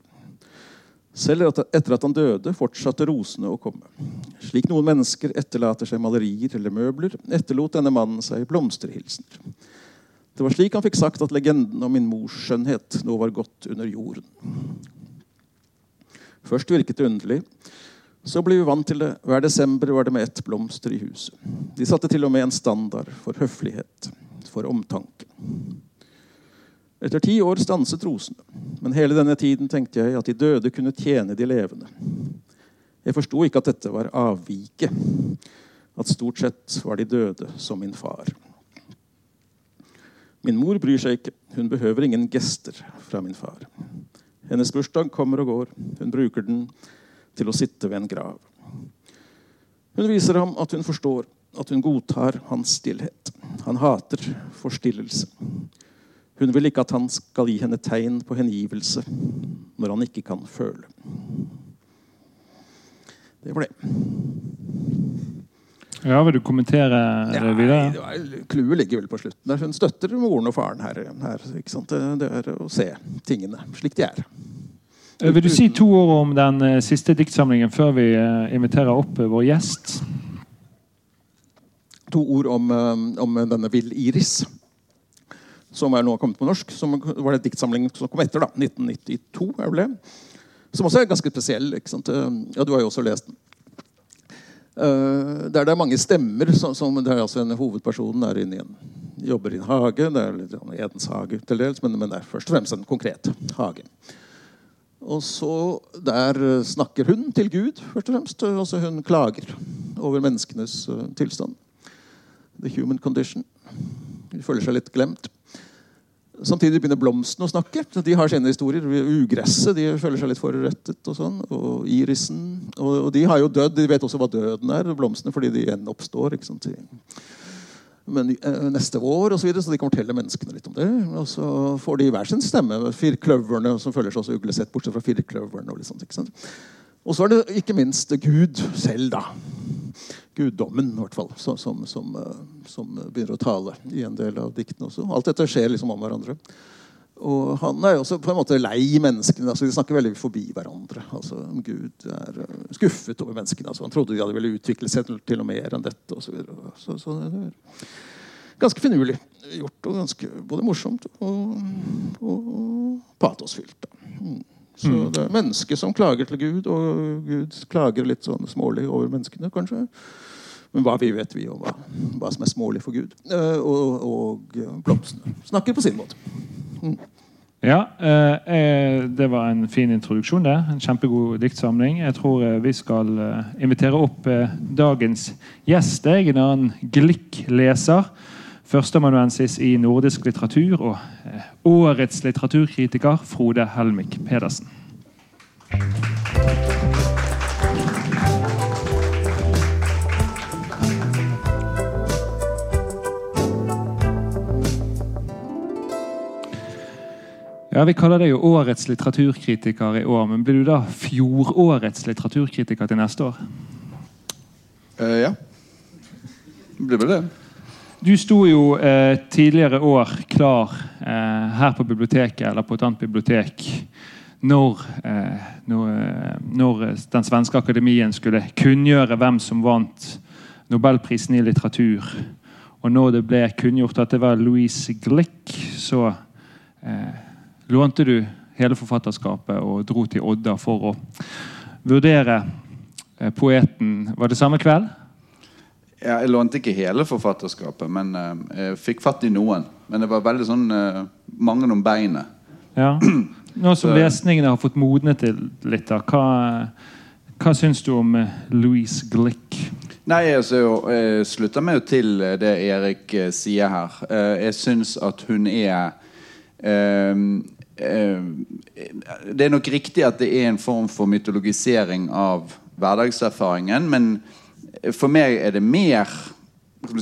Selv etter at han døde, fortsatte rosene å komme. Slik noen mennesker etterlater seg malerier eller møbler, etterlot denne mannen seg blomsterhilsener. Det var slik han fikk sagt at legenden om min mors skjønnhet nå var godt under jorden. Først virket det underlig. Så ble vi vant til det. Hver desember var det med ett blomster i huset. De satte til og med en standard for høflighet, for omtanke. Etter ti år stanset rosene, men hele denne tiden tenkte jeg at de døde kunne tjene de levende. Jeg forsto ikke at dette var avviket, at stort sett var de døde som min far. Min mor bryr seg ikke, hun behøver ingen gester fra min far. Hennes bursdag kommer og går. Hun bruker den til å sitte ved en grav. Hun viser ham at hun forstår, at hun godtar hans stillhet. Han hater forstillelse. Hun vil ikke at han skal gi henne tegn på hengivelse når han ikke kan føle. Det var det. Ja, Vil du kommentere det videre? Clouet ligger vel på slutten. der Hun støtter moren og faren her. her det, det, er å se tingene slik de er. Eh, vil du si to ord om den uh, siste diktsamlingen før vi inviterer opp vår gjest? To ord om, om denne Vill Iris, som er nå kommet på norsk. Som var det diktsamlingen som kom etter. da, 1992. er det Som også er ganske spesiell. ikke sant? Ja, Du har jo også lest den. Uh, der det er mange stemmer. Som, som det er altså en Hovedpersonen er inne i en jobber i en hage. Det er litt sånn Edens hage til dels, men, men, det er først og fremst en konkret hage. Og så Der snakker hun til Gud, først og fremst. Altså hun klager over menneskenes uh, tilstand. The human condition. De føler seg litt glemt. Samtidig begynner blomstene å snakke. De har sine historier. Ugresset de føler seg litt forurettet. Og sånn, og irisen. Og, og, de har jo dødd. De vet også hva døden er. Blomstene fordi de igjen oppstår. ikke sant? Men eh, neste år og så, videre, så de kan fortelle menneskene litt om det. Og så får de hver sin stemme. Firkløverne som føler seg også uglesett, bortsett fra firkløverne. Og, sånt, ikke sant? og så er det ikke minst Gud selv, da guddommen, i hvert fall, som, som, som, eh, som, begynner å tale i en del av diktene også. Alt dette skjer liksom om hverandre. Og han er jo også på en måte lei menneskene. altså De snakker veldig forbi hverandre. altså Gud er eh, skuffet over menneskene. altså Han trodde de hadde ville utvikle seg til, noe mer enn dette. Og så, videre. så, så det er ganske finurlig gjort, og ganske både morsomt og, og, og patosfylt. Mm. Så mm. det er mennesket som klager til Gud, og Gud klager litt sånn smålig over menneskene, kanskje. Men hva vi vet vi om hva, hva som er smålig for Gud. Uh, og, og blomstene snakker på sin måte. Mm. Ja, eh, eh, det var en fin introduksjon. det. En kjempegod diktsamling. Jeg tror eh, vi skal eh, invitere opp eh, dagens gjest. Jeg, en annen Glick-leser. Førsteamanuensis i nordisk litteratur og eh, årets litteraturkritiker Frode Helmik Pedersen. Ja, Vi kaller deg jo årets litteraturkritiker i år, men blir du da fjorårets litteraturkritiker til neste år? Uh, ja. Blir vel det. Du sto jo eh, tidligere år klar eh, her på biblioteket eller på et annet bibliotek når, eh, når, eh, når, den svenske akademien skulle kunngjøre hvem som vant nobelprisen i litteratur. Og når det ble kunngjort at det var Louise Glick, så eh, lånte du hele forfatterskapet og dro til Odda for å vurdere eh, poeten. Var det samme kveld? Jeg lånte ikke hele forfatterskapet, men uh, jeg fikk fatt i noen. Men det var veldig sånn uh, mange om beinet. Ja. Nå som lesningene har fått modnet litt, da, hva, hva syns du om Louise Glick? Nei, altså, Jeg slutter meg jo til det Erik sier her. Jeg syns at hun er Eh, det er nok riktig at det er en form for mytologisering av hverdagserfaringen, men for meg er det mer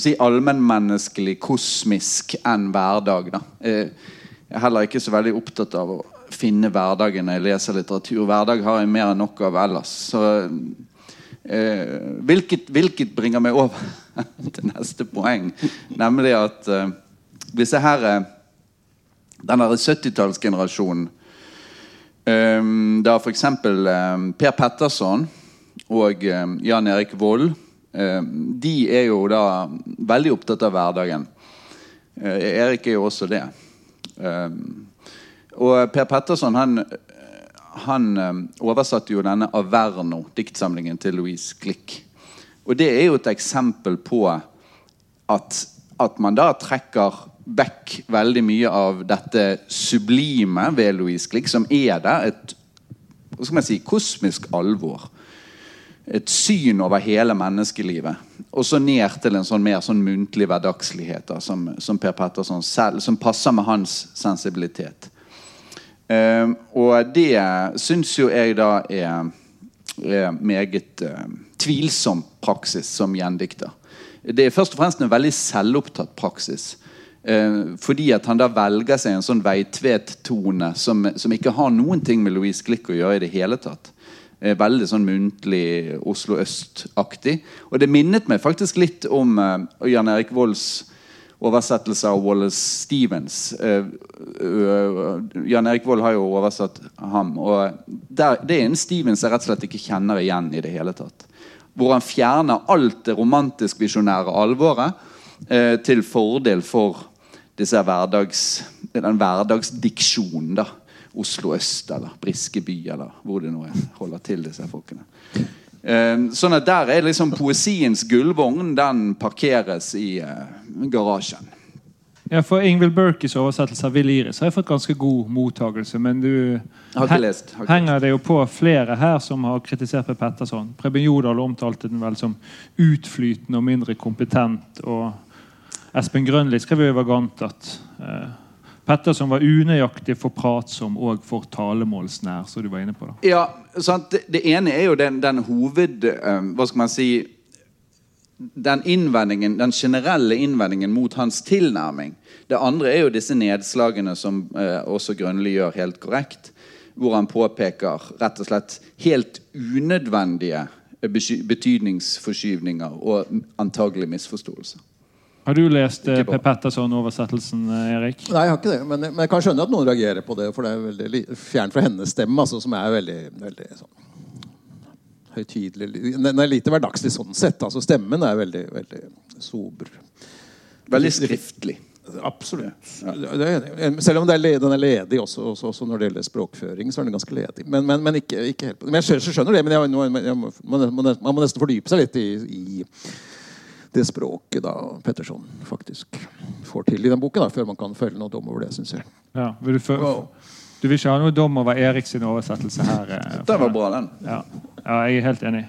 si, allmennmenneskelig, kosmisk enn hverdag. Da. Jeg er heller ikke så veldig opptatt av å finne hverdagen når jeg leser litteratur. Hverdag har jeg mer enn nok av ellers. Så, eh, hvilket, hvilket, bringer meg over til neste poeng, nemlig at eh, disse her er den 70-tallsgenerasjonen eh, Da f.eks. Eh, Per Petterson og um, Jan Erik Vold De er jo da veldig opptatt av hverdagen. Uh, Erik er jo også det. Um, og Per Petterson han, han oversatte jo denne Averno, diktsamlingen til Louise Glick. Og det er jo et eksempel på at, at man da trekker vekk veldig mye av dette sublime ved Louise Glick, som er der. Et hva skal man si, kosmisk alvor. Et syn over hele menneskelivet. Og så ned til en sånn mer sånn muntlig hverdagslighet da, som, som, Per Petterson selv, som passer med hans sensibilitet. Uh, og det syns jo jeg da er, er meget uh, tvilsom praksis som gjendikter. Det er først og fremst en veldig selvopptatt praksis. Eh, fordi at han da velger seg en sånn Veitvet-tone som, som, ikke har noen ting med Louise Glick å gjøre i det hele tatt. Eh, veldig sånn muntlig Oslo Øst-aktig. Og det minnet meg faktisk litt om eh, Jan Erik Volds oversettelse av Wallace Stevens. Uh, uh, Jan Erik Vold har jo oversatt ham. og der, Det er en Stevens jeg rett og slett ikke kjenner igjen i det hele tatt. Hvor han fjerner alt det romantisk-visjonære alvoret eh, til fordel for disse hverdags, den hverdagsdiksjonen. da, Oslo øst eller Briskeby eller hvor det nå er. Holder til disse folkene. Eh, sånn at der er liksom poesiens gullvogn. Den parkeres i eh, garasjen. Ja, for Ingvild Berkes oversettelse av Vill Iris har jeg fått ganske god mottagelse. Men du lest, henger det jo på flere her som har kritisert Per Petterson. Preben Jordal omtalte den vel som utflytende og mindre kompetent. Og Espen Grønli skrev jo i Vagant at eh, Petterson var unøyaktig for pratsom og for talemålsnær, som du var inne på. da. Ja, sant? Det, ene er jo den, den hoved... Um, hva skal man si den, innvendingen, den generelle innvendingen mot hans tilnærming. Det andre er jo disse nedslagene som uh, også Grønli gjør helt korrekt. Hvor han påpeker rett og slett helt unødvendige betydningsforskyvninger og antagelig misforståelser. Har du lest eh. Per Petterson-oversettelsen, eh, Erik? Nei, jeg har ikke det. Men, men jeg kan skjønne at noen reagerer på det, for det er veldig fjernt fra hennes stemme, altså, som er veldig, veldig sånn høytidelig. Den er lite hverdagslig sånn sett. Altså, stemmen er veldig, veldig sober. Veldig skriftlig. Absolutt. Ja. Selv om det er ledig, den er ledig også, også, også når det gjelder språkføring. så er den ganske ledig. Men, men, men ikke, ikke helt. Men jeg skjønner, det, men jeg, jeg, må- man må nesten fordype seg litt i, i det språket da Petterson faktisk får til i den boken, da, før man kan følge noe dom over det, syns jeg. Ja, vil du, fø- Wow. du vil ikke ha noe dom over Eriks oversettelse her? eh, Den var bra, den. Ja. ja, jeg er helt enig.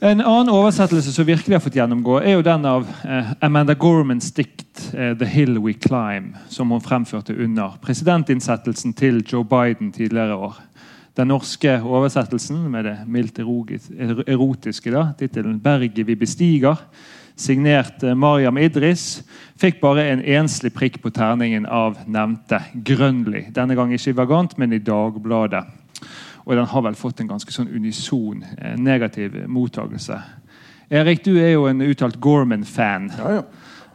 En annen oversettelse som virkelig har fått gjennomgå, er jo den av eh, Amanda Gormans dikt eh, 'The Hill We Climb', som hun fremførte under presidentinnsettelsen til Joe Biden tidligere år. Den norske oversettelsen med det mildt er- erotiske da, tittelen 'Berget vi bestiger', signert eh, Mariam Idris, fikk bare en enslig prikk på terningen av nevnte Grønli. Denne gang ikke i Vagant, men i Dagbladet. Og den har vel fått en ganske sånn unison eh, negativ mottagelse. Erik, du er jo en uttalt Gorman-fan. Ja, ja.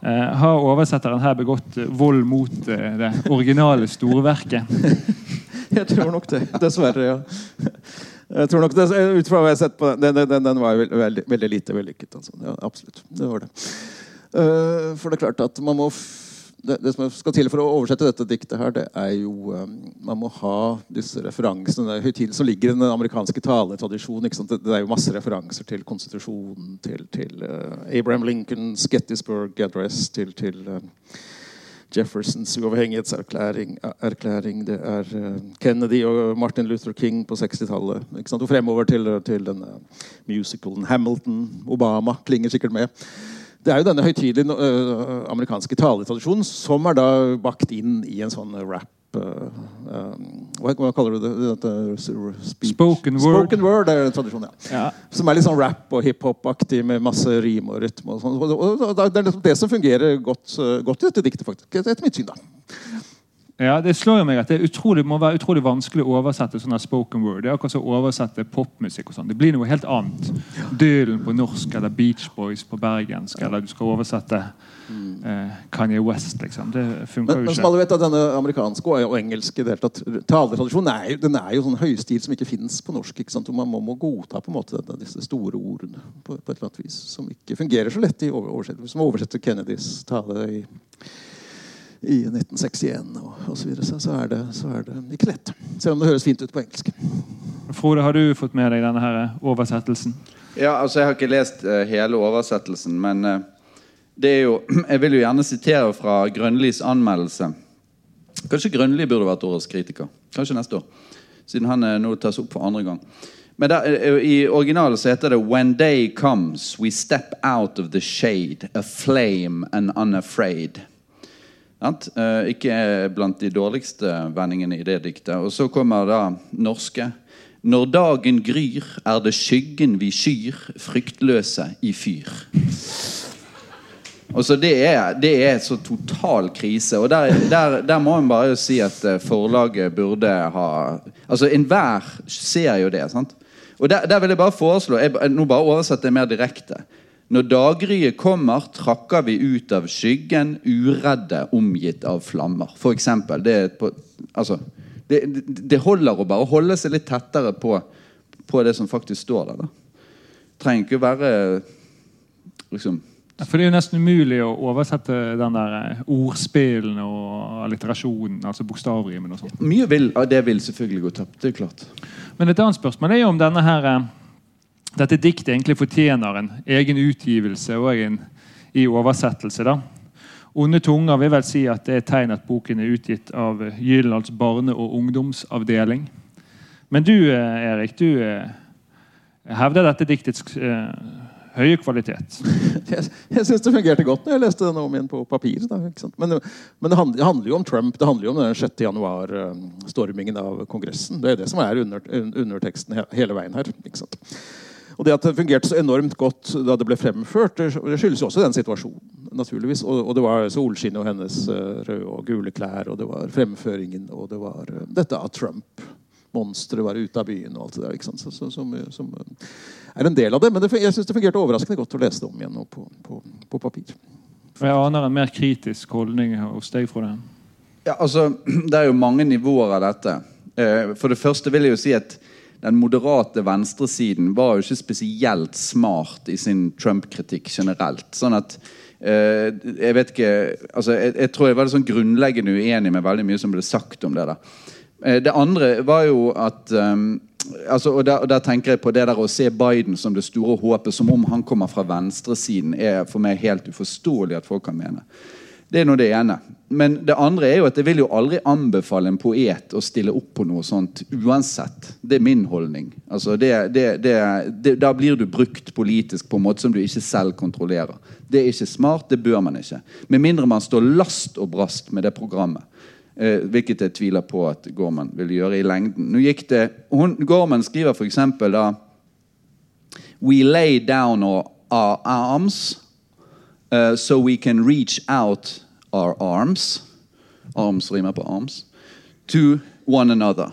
Eh, har oversetteren her begått vold mot det originale storverket? Jeg tror nok det. Dessverre, ja. Jeg tror nok det, Ut fra hva jeg har sett på den, den, den, den var veldig, veldig, veldig lite vellykket. Altså. Ja, absolutt. Det var det. Uh, for det er klart at man må det, det som skal til for å oversette dette diktet, her, det er jo um, Man må ha disse referansene høytidelig som ligger i den amerikanske taletradisjonen. Det, det er jo masse referanser til konstitusjonen, til, til uh, Abraham Lincolns Gettysburg Address, til, til eh, Jeffersons uavhengighetserklæring. Det er eh, Kennedy og Martin Luther King på 60-tallet. Og fremover til, til denne musicalen Hamilton. Obama klinger sikkert med. Det er jo denne høytidelige øh, amerikanske taletradisjonen som er da bakt inn i en sånn rap hva, hva kaller du det? Dette? Spoken word. Spoken word er tradisjon, ja. Ja. Som er litt sånn rap og hiphop-aktig med masse rim og rytme. Og sånn. Og- og- og Det er liksom det som fungerer godt, øh, godt i dette diktet, faktisk. Etter mitt syn, da. Ja, Det slår jo meg at det utrolig, må være utrolig vanskelig å oversette sånn spoken word. Det er akkurat som å oversette popmusikk. og sånn. Det blir noe helt annet. Dylan på norsk eller Beach Boys på bergensk. Eller du skal oversette eh, Kanye West, liksom. Det funker Men, jo men som alle vet, at denne amerikanske og engelske taletradisjonen er, jo- den er jo sånn høystil som ikke fins på norsk. ikke sant? Og man må, må godta på en måte disse store ordene på, på et eller annet vis, som ikke fungerer så lett i oversettelse. Som å oversette Kennedys tale i, i 1961 og, og så videre. Så, så, er det, så er det ikke lett. Selv om det høres fint ut på engelsk. Frode, har du fått med deg denne her oversettelsen? Ja, altså Jeg har ikke lest uh, hele oversettelsen, men uh, det er jo Jeg vil jo gjerne sitere fra Grønlis anmeldelse. Kanskje Grønli burde vært årets kritiker. Kanskje neste år. Siden han uh, nå tas opp for andre gang. Men der, I originalen så heter det When day comes, we step out of the shade, aflame and unafraid. Eh, ikke blant de dårligste vendingene i det diktet. Og så kommer da norske. Når dagen gryr, er det skyggen vi skyr, fryktløse i fyr. Og så det er, det er så total krise. Og der, der, der må en bare si at eh, forlaget burde ha Altså Enhver ser jo det. sant? Og der, der vil jeg bare foreslå jeg, Nå bare oversetter jeg mer direkte. Når daggryet kommer, trakker vi ut av skyggen, uredde, omgitt av flammer. For eksempel. Det, på, altså, det, det, holder å bare holde seg litt tettere på, på det som faktisk står der. da. Trenger ikke å være liksom, For det er jo nesten umulig å oversette den der eh, ordspillen og alliterasjonen, altså bokstavrimen og sånt. Mye vil, det vil selvfølgelig gå tapt. Det er klart. Men et annet spørsmål er jo om denne her, eh, dette diktet egentlig fortjener en egen utgivelse og en i oversettelse. da. Onde tunger vil vel si at det er tegn at boken er utgitt av eh, Gyldendals barne- og ungdomsavdeling. Men du, eh, Erik, du eh, hevder dette diktets eh, høye kvalitet. Jeg, jeg syns det fungerte godt når jeg leste den om igjen på papir. Da? Men, men det handler jo om Trump. Det handler jo om den 6. januar-stormingen av Kongressen. Det er det som er under, underteksten hele veien her. ikke sant? Og det at det fungerte så enormt godt da det ble fremført, det skyldes jo også den situasjonen. naturligvis. Og, og det var solskinnet og hennes uh, røde og gule klær, og det var fremføringen, og det var uh, dette av Trump monsteret var ute av byen og alt det der. ikke sant? Så, så, som, som, er en del av det. Men det, jeg syns det fungerte overraskende godt å lese det om igjen nå på, på, på papir. Jeg aner en mer kritisk holdning hos deg, Frode. Ja, altså, Det er jo mange nivåer av dette. Eh, for det første vil jeg jo si at den moderate venstresiden var jo ikke spesielt smart i sin Trump-kritikk generelt. Sånn at eh, Jeg vet ikke altså, jeg, jeg, tror jeg var sånn grunnleggende uenig med veldig mye som ble sagt om det. da. Eh, det andre var jo at um, altså, og, der, og, der, tenker jeg på det der å se Biden som det store håpet, som om han kommer fra venstresiden, er for meg helt uforståelig at folk kan mene. Det er nå det ene. Men det andre er jo at jeg vil jo aldri anbefale en poet å stille opp på noe sånt uansett. Det er min holdning. Altså det, det, det, da blir du brukt politisk på en måte som du ikke selv kontrollerer. Det er ikke smart, det bør man ikke. Med mindre man står last og brast med det programmet. Eh, hvilket jeg tviler på at Gorman vil gjøre i lengden. Nå gikk det, hun, Gorman skriver f.eks. da We lay down our, arms uh, so we can reach out our arms Arms rimer på arms. To one another.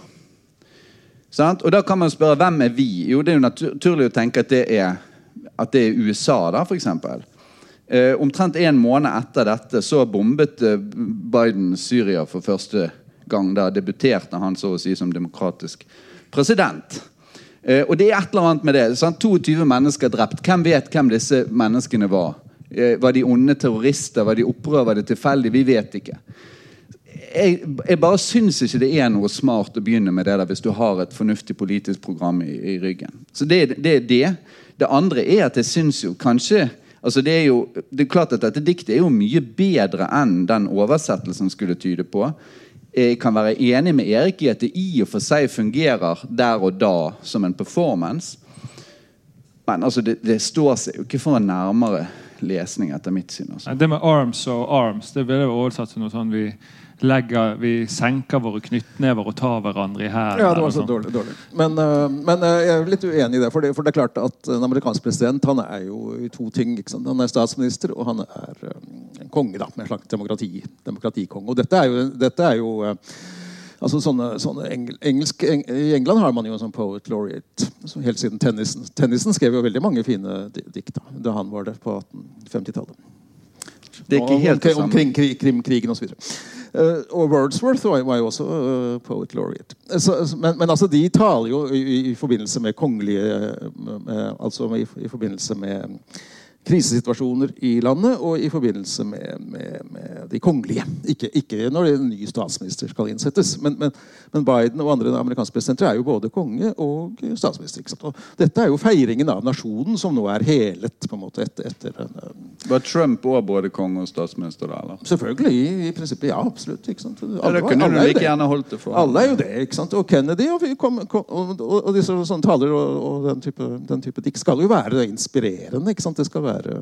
Sant? Og Da kan man spørre hvem er vi? Jo, Det er jo naturlig å tenke at det er, at det er USA, da, f.eks. Eh, omtrent en måned etter dette så bombet eh, Biden Syria for første gang. Da debuterte han så å si som demokratisk president. Eh, og det er et eller annet med det. Sant? 22 mennesker drept. Hvem vet hvem disse menneskene var? Eh, var de onde terrorister? Var de opprør? Var det tilfeldig? Vi vet ikke. Jeg, jeg, bare syns ikke det er noe smart å begynne med det der hvis du har et fornuftig politisk program i, i ryggen. Så det, det er det. Det andre er at jeg syns jo kanskje Altså det, er jo, det er klart at Dette diktet er jo mye bedre enn den oversettelsen skulle tyde på. Jeg kan være enig med Erik i at det i og for seg fungerer der og da som en performance. Men altså, det, det står seg jo ikke for en nærmere lesning, etter mitt syn. Altså. Det med arms og arms det ville oversatt til noe sånn vi legger, vi senker våre knyttnever og tar hverandre i hælen. Ja, det var så dårlig, dårlig. Men, uh, men uh, jeg er litt uenig i det for, det. for det er klart at en amerikansk president han er jo i to ting. Han er statsminister, og han er uh, en konge. da, med en slags demokrati, demokratikonge. Og dette er jo, dette er jo altså sånne, sånne engel, engelsk, eng, I England har man jo en sånn poet laureate så helt siden Tennison. Tennison skrev jo veldig mange fine dikt da, da han var der på 1850-tallet. Det er ikke helt det samme. Om krim, Krimkrigen osv. Uh, og Wordsworth var, var jo også uh, poet laureate. Så, men, men, altså, de taler jo i, i forbindelse med kongelige uh, Altså i, i, forbindelse med krisesituasjoner i landet og i forbindelse med, med, med de kongelige. Ikke, ikke, når en ny statsminister skal innsettes. Men, men, men, Biden og andre amerikanske presidenter er jo både konge og statsminister. Og dette er jo feiringen av nasjonen som nå er helet på en måte etter, etter en, Var Trump òg både konge og statsminister? da, eller? Selvfølgelig. I, i prinsippet, ja. Absolutt. ikke sant? Alle, ja, alle, holdt det for. alle er jo det. ikke sant? Og Kennedy og, kom, kom, og, og, og disse sånne taler og, og den type, den type dikt skal jo være inspirerende. ikke sant? Det skal være være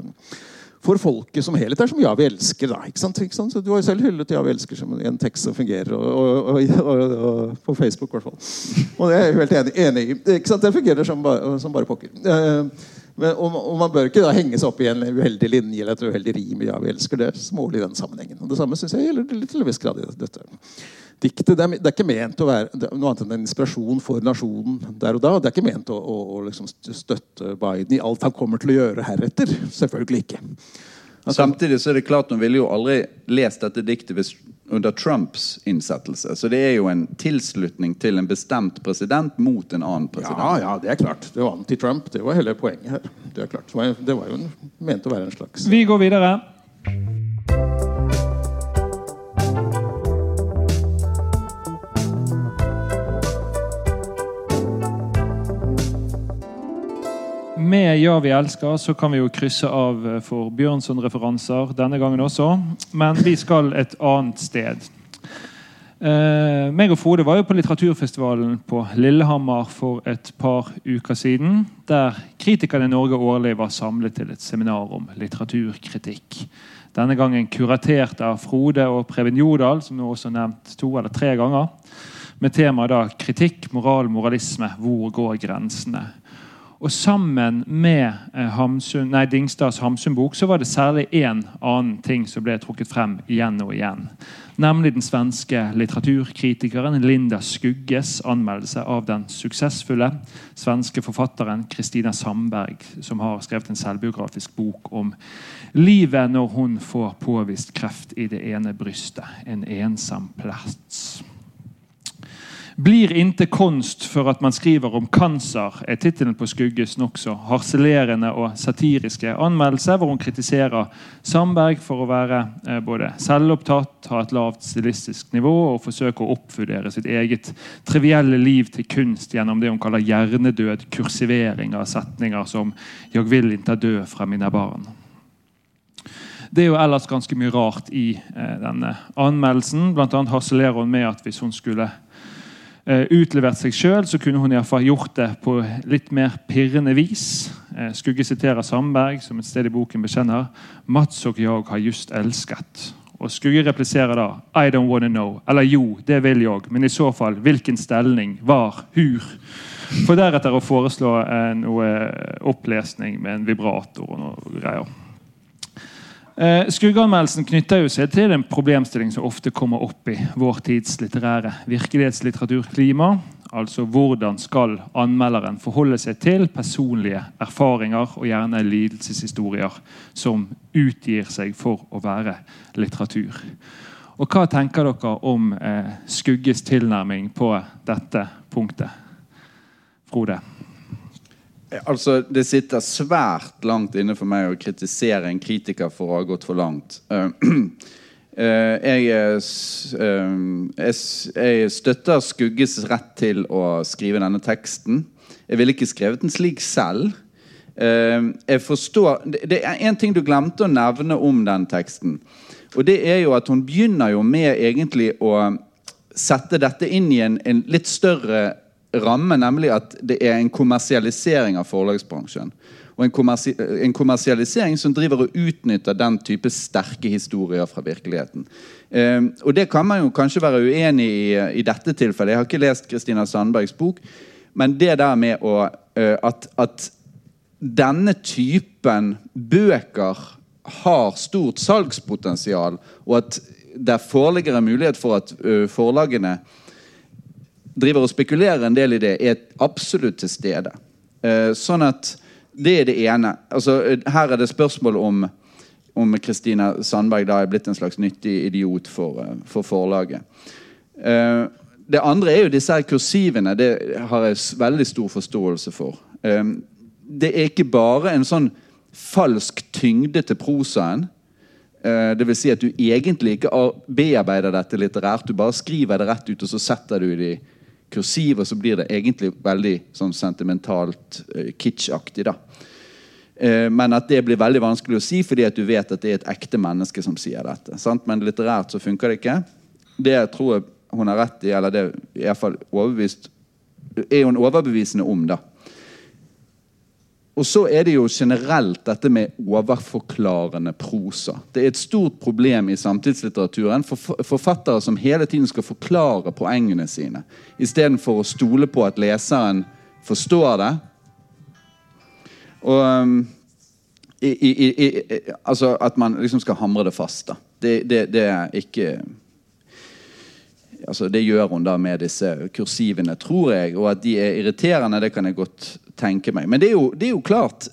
for folket som helhet. Det er som 'Ja, vi elsker'. da, ikke sant? Ikke sant? Så du har jo selv hyllet 'Ja, vi elsker' som en tekst som fungerer. Og, og, og, på Facebook, i hvert fall. Og det er jeg helt enig, enig i. Ikke sant? Det fungerer som som bare pokker. Eh, men, og, man bør ikke da henge seg opp i en uheldig linje eller et uheldig rim. 'Ja, vi elsker'. Det smålig i den sammenhengen. Og Det samme syns jeg gjelder til en viss grad i dette diktet det er, det er, ikke ment å være noe annet enn en inspirasjon for nasjonen der og da. Det er ikke ment å, å, å liksom støtte Biden i alt han kommer til å gjøre heretter. Selvfølgelig ikke. Altså, Samtidig så er det klart Hun ville jo aldri lest dette diktet hvis under Trumps innsettelse. Så det er jo en tilslutning til en bestemt president mot en annen president. Ja, ja, det er klart. Det var anti-Trump. Det var hele poenget her. Det er klart. Det var, det var jo en, ment å være en slags Vi går videre. Med 'Ja, vi elsker' så kan vi jo krysse av eh, for Bjørnson-referanser denne gangen også. Men vi skal et annet sted. Eh, meg og Frode var jo på litteraturfestivalen på Lillehammer for et par uker siden. Der kritikerne i Norge årlig var samlet til et seminar om litteraturkritikk. Denne gangen kuratert av Frode og Preben Jordal, som nå også nevnt to eller tre ganger. Med temaet da kritikk, moral, moralisme. Hvor går grensene? Og sammen med eh, Hamsun, nei, Dingstads Hamsun-bok så var det særlig én annen ting som ble trukket frem igjen og igjen. Nemlig den svenske litteraturkritikeren Linda Skugges anmeldelse av den suksessfulle svenske forfatteren Kristina Sandberg, som har skrevet en selvbiografisk bok om livet når hun får påvist kreft i det ene brystet. En ensom plass. Blir inte konst for at man skriver om cancer, er tittelen på Skugges nokså harselerende og satiriske anmeldelse, hvor hun kritiserer Sandberg for å være eh, både selvopptatt, ha et lavt stilistisk nivå og forsøke å oppvurdere sitt eget trivielle liv til kunst gjennom det hun kaller hjernedød kursivering av setninger som 'Jeg vil ikke dø fra mine barn'. Det er jo ellers ganske mye rart i eh, denne anmeldelsen. Blant annet harselerer hun med at hvis hun skulle utlevert seg sjøl, så kunne hun i hvert fall gjort det på litt mer pirrende vis. Eh, Skugge siterer Sandberg, som et sted i boken bekjenner Mats og jeg har just elsket. Og Skugge repliserer da I don't wanna know. Eller jo, det vil jeg, men i så fall hvilken stelning, var, hur? For deretter å foreslå eh, noe opplesning med en vibrator og noe greier. Eh, Skuggeanmeldelsen knytter jo seg til en problemstilling som ofte kommer opp i vår tids litterære virkelighetslitteraturklima. Altså hvordan skal anmelderen forholde seg til personlige erfaringer og gjerne lidelseshistorier som utgir seg for å være litteratur. Og Hva tenker dere om eh, Skugges tilnærming på dette punktet? Frode? Altså, Det sitter svært langt inne for meg å kritisere en kritiker for å ha gått for langt. Uh, uh, jeg, uh, jeg, støtter Skugges rett til å skrive denne teksten. Jeg ville ikke skrevet den slik selv. jeg forstår, det, er en ting du glemte å nevne om den teksten. Og det er jo at Hun begynner jo med egentlig å sette dette inn i en, en litt større ramme, nemlig at det er en kommersialisering av forlagsbransjen. Og en, kommersi en, kommersialisering som driver og utnytter den type sterke historier fra virkeligheten. Eh, og Det kan man jo kanskje være uenig i i dette tilfellet. Jeg har ikke lest Kristina Sandbergs bok. Men det der med å, eh, at, at denne typen bøker har stort salgspotensial, og at det foreligger en mulighet for at uh, forlagene driver og spekulerer en del i det, er absolutt til stede. Uh, sånn at det er det ene. Altså, her er det spørsmål om om Kristina Sandberg da er blitt en slags nyttig idiot for, uh, for forlaget. Uh, det andre er jo disse her kursivene. Det har jeg veldig stor forståelse for. det er ikke bare en sånn falsk tyngde til prosaen. Det vil si at du egentlig ikke bearbeider dette litterært. Du bare skriver det rett ut, og så setter du det i kursiv, og så blir det egentlig veldig sånn sentimentalt uh, kitschaktig. da. Uh, men at det blir veldig vanskelig å si, fordi at du vet at det er et ekte menneske som sier dette. Sant? Men litterært så funker det ikke. Det tror jeg hun har rett i, eller det er, i hvert fall overbevist, er hun overbevisende om. da. Og så er det jo generelt dette med overforklarende prosa. Det er et stort problem i samtidslitteraturen for forfattere som hele tiden skal forklare poengene sine, istedenfor å stole på at leseren forstår det. Og um, i, i, i, altså at man liksom skal hamre det fast. da. Det, det, det er ikke altså Det gjør hun da med disse kursivene, tror jeg. Og at de er irriterende, det kan jeg godt tenke meg. Men det er jo, det er jo klart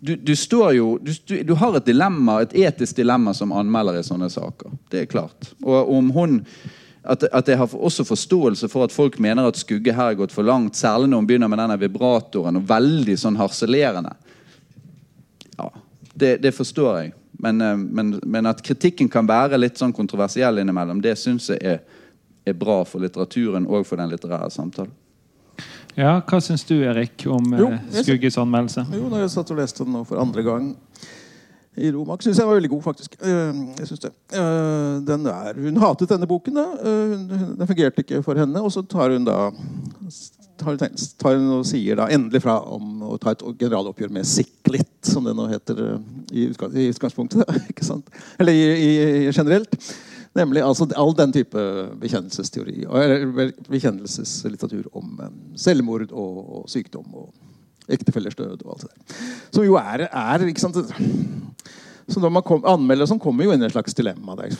du, du står jo du, du, du har et dilemma, et etisk dilemma som anmelder i sånne saker. Det er klart. Og om hun at, at jeg har også forståelse for at folk mener at Skugge her har gått for langt. Særlig når hun begynner med denne vibratoren og veldig sånn harselerende. Ja, det, det forstår jeg. Men, eh, men, men, at kritikken kan være litt sånn kontroversiell innimellom, det syns jeg er, er, bra for litteraturen og for den litterære samtalen. Ja, Hva syns du, Erik, om jo, eh, Skugges anmeldelse? Jo, når jeg satt og leste den nå for andre gang i Romak, syns jeg var veldig god, faktisk. Eh, jeg synes det. Er, hun hatet denne boken. da. Den fungerte ikke for henne. Og så tar hun da tar tar og sier da endelig fra om å ta et generaloppgjør med Siklit, som det nå heter i utgangspunktet. Eller i, i, generelt. Nemlig altså all den type bekjennelsesteori og bekjennelseslitteratur om selvmord og, og sykdom og ektefellers død og alt det der. Som jo er, er ikke sant? Så når man kom, Anmeldere som kommer jo inn i et slags dilemma. Der?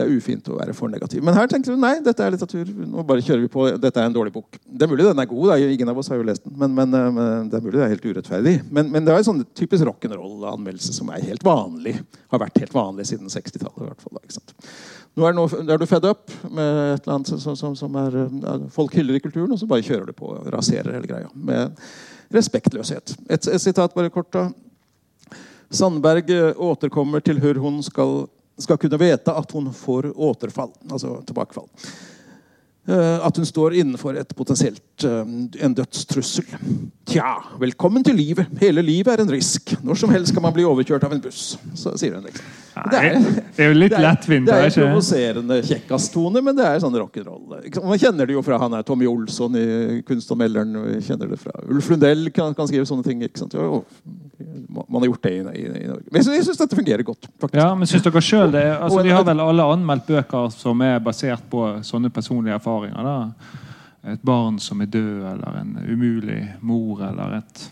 Det er ufint å være for negativ. Men her tenkte du nei, dette er litteratur. Nå bare kjører vi på. Dette er en dårlig bok. Det er mulig den er god. Da. Ingen av oss har jo lest den. Men, men, eh, men det er mulig det er helt urettferdig. Men, men det er en sånn typisk rock'n'roll-anmeldelse som er helt vanlig. Har vært helt vanlig siden 60-tallet. Nå er, noe, er, du fed up med et eller annet som, som, som er, folk hyller i kulturen, og så bare kjører du på og raserer hele greia. Med respektløshet. Et, et sitat bare kort, da. Sandberg eh, återkommer til hvor hun skal skal kunne vite at hun får återfall, altså tilbakefall. Eh, at hun står innenfor et potensielt eh, en dødstrussel. Tja, velkommen til livet. Hele livet er en risk. Når som helst kan man bli overkjørt av en buss. Så sier hun liksom. Det er, det er jo litt lettvint. Det er, det er provoserende kjekkass-tone, men det er sånn rock'n'roll. Man kjenner det jo fra han er Tommy Olsson i Kunstanmelderen. Kjenner det fra Ulf Lundell kan, kan skrive sånne ting. Jo, man har gjort det i, i, i Norge. Men jeg syns dette fungerer godt. faktisk. Ja, men synes dere selv det? Altså, vi har vel alle anmeldt bøker som er basert på sånne personlige erfaringer. da. Et barn som er død, eller en umulig mor, eller et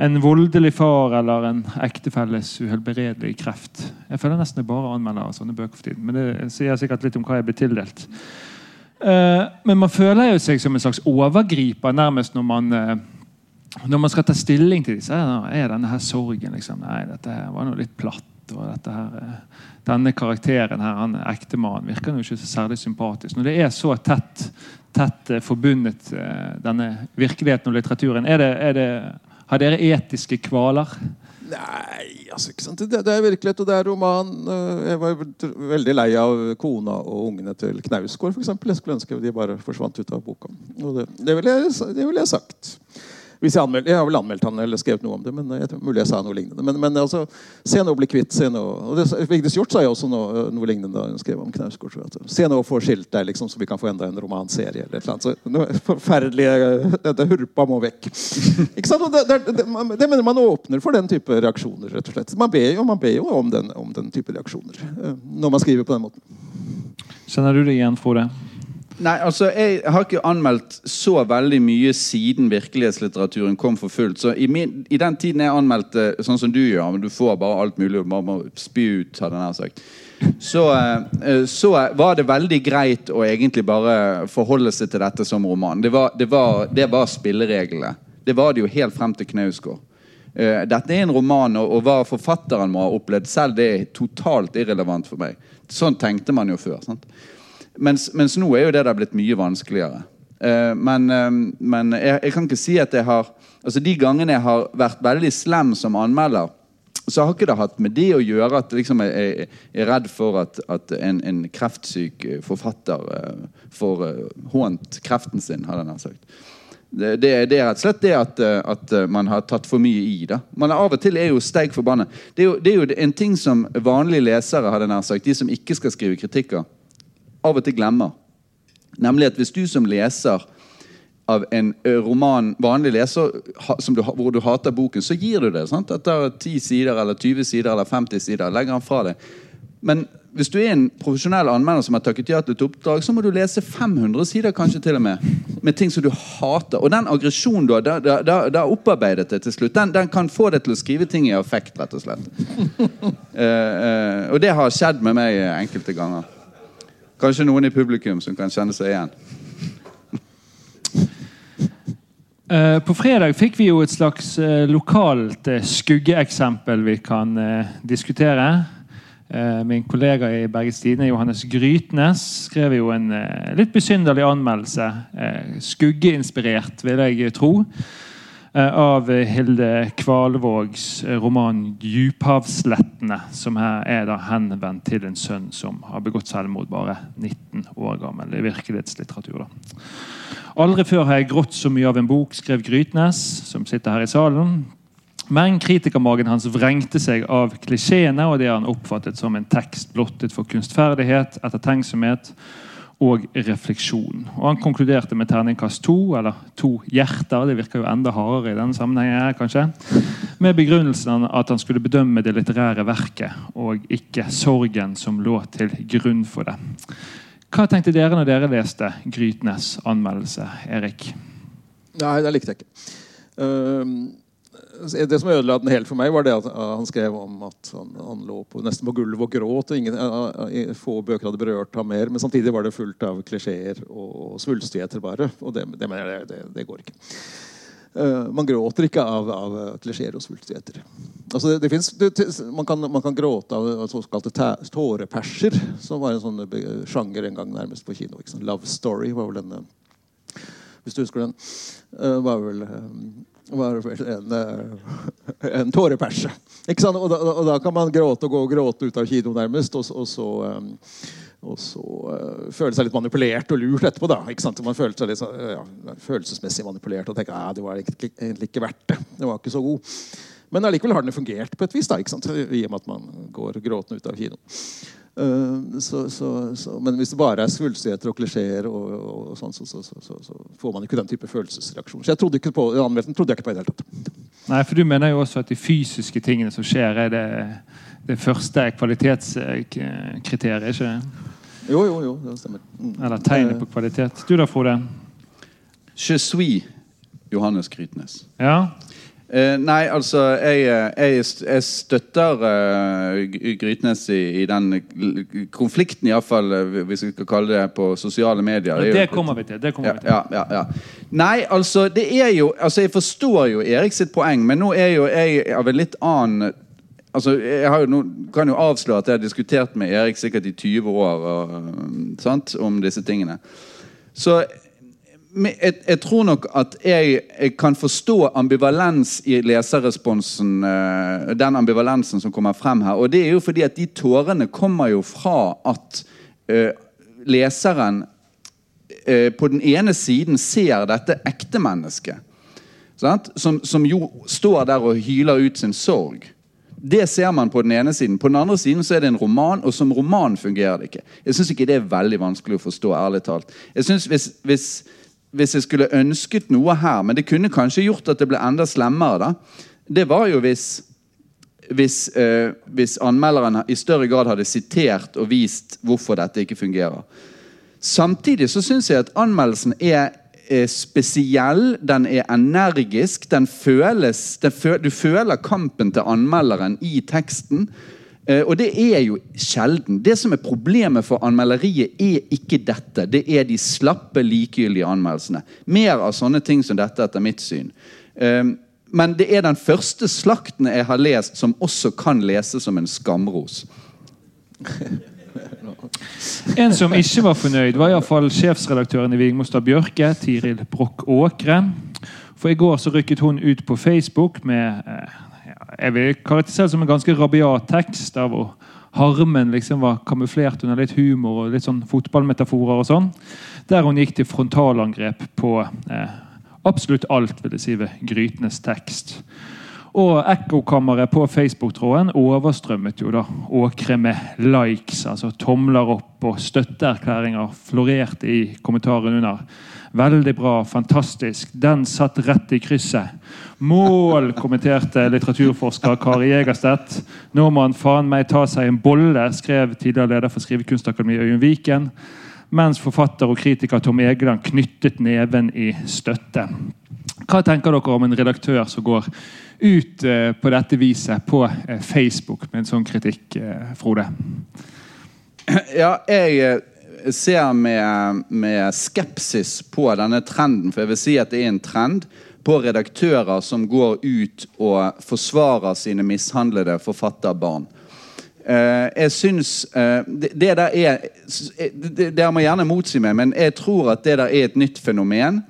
en voldelig far eller en ektefelles uhelbredelige kreft. Jeg føler nesten jeg bare anmelder sånne bøker for tiden. Men det sier sikkert litt om hva jeg blir tildelt. Uh, men man føler jo seg som en slags overgriper nærmest når man, uh, når man skal ta stilling til disse. Er denne her sorgen liksom? Nei, dette var noe litt platt. og dette her, uh, Denne karakteren her, han ektemannen, virker jo ikke så særlig sympatisk. Når det er så tett, tett forbundet, denne virkeligheten og litteraturen, er det, er det har dere etiske kvaler? Nei, altså ikke sant? Det, det er virkelighet, og det er roman. Eh, jeg var veldig lei av kona og ungene til Knausgård, f.eks. Jeg skulle ønske de bare forsvant ut av boka. Det, det ville jeg, det ville jeg sagt. Hvis jeg, anmeld, jeg har vel anmeldt han eller skrevet noe om det. men jeg tror mulig jeg sa noe lignende. Men, men altså, se nå bli kvitt. se nå, og det, Vigdis Hjorth sa jo også noe, noe lignende da hun skrev om Knausgård. Se nå få skilt der, liksom, så vi kan få enda en romanserie. eller et eller annet. Så, noe forferdelige Dette hurpa må vekk. Ikke sant? Det, det, det, det, mener man åpner for den type reaksjoner. rett og slett. Man ber jo, man ber jo om, den, om den type reaksjoner eh, når man skriver på den måten. Kjenner du det igjen, Frode? Nei, altså, Jeg har ikke anmeldt så veldig mye siden virkelighetslitteraturen kom for fullt. Så i, min, i den tiden jeg anmeldte sånn som du gjør, men du får bare alt mulig og må spy ut, hadde jeg sagt. Så, eh, så, var det veldig greit å egentlig bare forholde seg til dette som roman. Det var, det var, det var spillereglene. Det var det jo helt frem til Knausgård. Eh, dette er en roman, og hva forfatteren må ha opplevd selv, det er totalt irrelevant for meg. Sånn tenkte man jo før. sant? Mens, mens, nå er jo det der blitt mye vanskeligere. Uh, men, uh, men jeg, jeg, kan ikke si at jeg har altså De gangene jeg har vært veldig slem som anmelder, så har ikke det hatt med det å gjøre at liksom, jeg, jeg er redd for at, at en, en, kreftsyk forfatter uh, får hånt kreften sin, hadde nær sagt. Det, det, det, er rett og slett det at, at, man har tatt for mye i. da. Man Av og til er jo steik forbanna. Det, det, er jo en ting som vanlige lesere, hadde jeg nær sagt, de som ikke skal skrive kritikker, av og til glemmer. Nemlig at hvis du som leser av en roman, vanlig leser du, hvor du hater boken, så gir du det. sant? Etter 10 sider eller 20 sider eller 50 sider legger han fra deg. Men hvis du er en profesjonell anmelder som har takket ja til et oppdrag, så må du lese 500 sider kanskje til og med, med ting som du hater. Og den aggresjonen du har da, da, da opparbeidet det til slutt, den, den, kan få deg til å skrive ting i affekt, rett og slett. uh, uh, og det har skjedd med meg enkelte ganger. Kanskje noen i publikum som kan kjenne seg igjen. Uh, På fredag fikk vi jo et slags uh, lokalt uh, skuggeeksempel vi kan diskutere. Min kollega i Bergens Tidende, Johannes Grytnes, skrev jo en litt besynderlig anmeldelse. Skuggeinspirert, vil jeg tro. Eh, Av Hilde Kvalvågs eh, roman 'Djuphavslettene', som her er da henvendt til en sønn som har begått selvmord bare 19 år gammel. Det er virkelighetslitteratur. da. Aldri før har jeg grått så mye av en bok, skrev Grytnes, som sitter her i salen. Men kritikermagen hans vrengte seg av klisjeene og det han oppfattet som en tekst blottet for kunstferdighet, ettertenksomhet og refleksjon. Og Han konkluderte med terningkast to, eller to hjerter, det virker jo enda hardere i denne sammenhengen, her, kanskje, med begrunnelsen at han skulle bedømme det litterære verket, og ikke sorgen som lå til grunn for det. Hva tenkte dere når dere leste Grytnes' anmeldelse, Erik? Nei, det likte jeg ikke. Ehm, det som ødela den helt for meg, var det at uh, han skrev om at han, han lå på, nesten på gulvet og gråt. og ingen, uh, uh, Få bøker hadde berørt ham mer. Men samtidig var det fullt av klisjeer og, svulstigheter. bare, Og det, det det, det går ikke. Uh, man gråter ikke av, av klisjeer og svulstigheter. Altså det, det det, man, kan, man kan gråte av såkalte tåreperser, som var en sånn sjanger en gang nærmest på kino. Love Story var vel en uh, Hvis du husker den. uh, var vel, um, var vel en, uh, en tåreperse. Og da, og da kan man gråte og gå og gråte ut av kino nærmest, og, og så um, og så uh, føle seg litt manipulert og lurt etterpå. da, ikke sant? Man føler seg litt sånn, ja, følelsesmessig manipulert og tenker at det var egentlig, egentlig ikke verdt det. Det var ikke så god. Men allikevel har den fungert på et vis, da, ikke sant? i og med at man går gråtende ut av kino. Uh, så, så, så, men hvis det bare er svulstigheter og klisjeer, og, og, og sånn, så, så, så, så, så får man ikke den type følelsesreaksjon. Så jeg trodde ikke på anmeldelsen trodde jeg ikke på i det hele tatt. Nei, for Du mener jo også at de fysiske tingene som skjer, er det, det første kvalitetskriteriet? ikke? Jo, jo, jo, det stemmer. Mm. Eller tegnet på kvalitet. Du da, Frode? Je suis Johannes Grytnes. Ja? Eh, nei, altså Jeg, jeg, jeg støtter uh, Grytnes i, i den konflikten, iallfall hvis vi skal kalle det på sosiale medier. Ja, Det kommer vi til. det kommer ja, vi til. ja, ja, ja. Nei, altså, det er jo altså, Jeg forstår jo Erik sitt poeng, men nå er jo jeg av en litt annen Altså, jeg har jo kan jo avsløre at jeg har diskutert med Erik sikkert i 20 år og, sant, om disse tingene. Så jeg, jeg tror nok at jeg, jeg kan forstå ambivalens i leserresponsen. øh, den ambivalensen som kommer frem her. Og det er jo fordi at de tårene kommer jo fra at uh, leseren uh, på den ene siden ser dette ekte mennesket, sant? Som, som jo står der og hyler ut sin sorg. Det ser man på den ene siden. På den andre siden så er det en roman, og som roman fungerer det ikke. Jeg syns ikke det er veldig vanskelig å forstå. ærlig talt. Jeg synes hvis, hvis, hvis jeg skulle ønsket noe her, men det kunne kanskje gjort at det ble enda slemmere, da, det var jo hvis hvis, eh, hvis anmelderen i større grad hadde sitert og vist hvorfor dette ikke fungerer. Samtidig så syns jeg at anmeldelsen er er spesiell, den er energisk. Den føles, den føl, du føler kampen til anmelderen i teksten. Eh, og det er jo sjelden. Det som er problemet for anmelderiet, er ikke dette. Det er de slappe, likegyldige anmeldelsene. Mer av sånne ting som dette, etter mitt syn. Eh, men det er den første slakten jeg har lest, som også kan leses som en skamros. En som ikke var fornøyd, var iallfall sjefsredaktøren i Vigmostad Bjørke, Tiril Broch Åkre. For i går så rykket hun ut på Facebook med eh, jeg vil karakterisere det som en ganske rabiat tekst. der hvor harmen liksom var kamuflert under litt humor og litt sånn fotballmetaforer. og sånn, Der hun gikk til frontalangrep på eh, absolutt alt vil jeg si ved Grytnes tekst. Og ekkokammeret på Facebook-tråden overstrømmet jo da Åkre med likes, altså tomler opp, og støtteerklæringer florerte i kommentaren under. Veldig bra, fantastisk. Den satt rett i krysset. Mål, kommenterte litteraturforsker Kari Jegerstedt. Nå må han faen meg ta seg en bolle, skrev tidligere leder for Skrivekunstakademiet Øyunn Viken. Mens forfatter og kritiker Tom Egeland knyttet neven i støtte. Hva tenker dere om en redaktør som går ut eh, på dette viset på eh, Facebook med en sånn kritikk, eh, Frode? Ja, jeg ser med, med skepsis på denne trenden, for jeg vil si at det er en trend. på redaktører som går ut og forsvarer sine mishandlede forfatterbarn. Eh, jeg syns eh, det, det der er det, Dere må gjerne motsi meg, men jeg tror at det der er et nytt fenomen.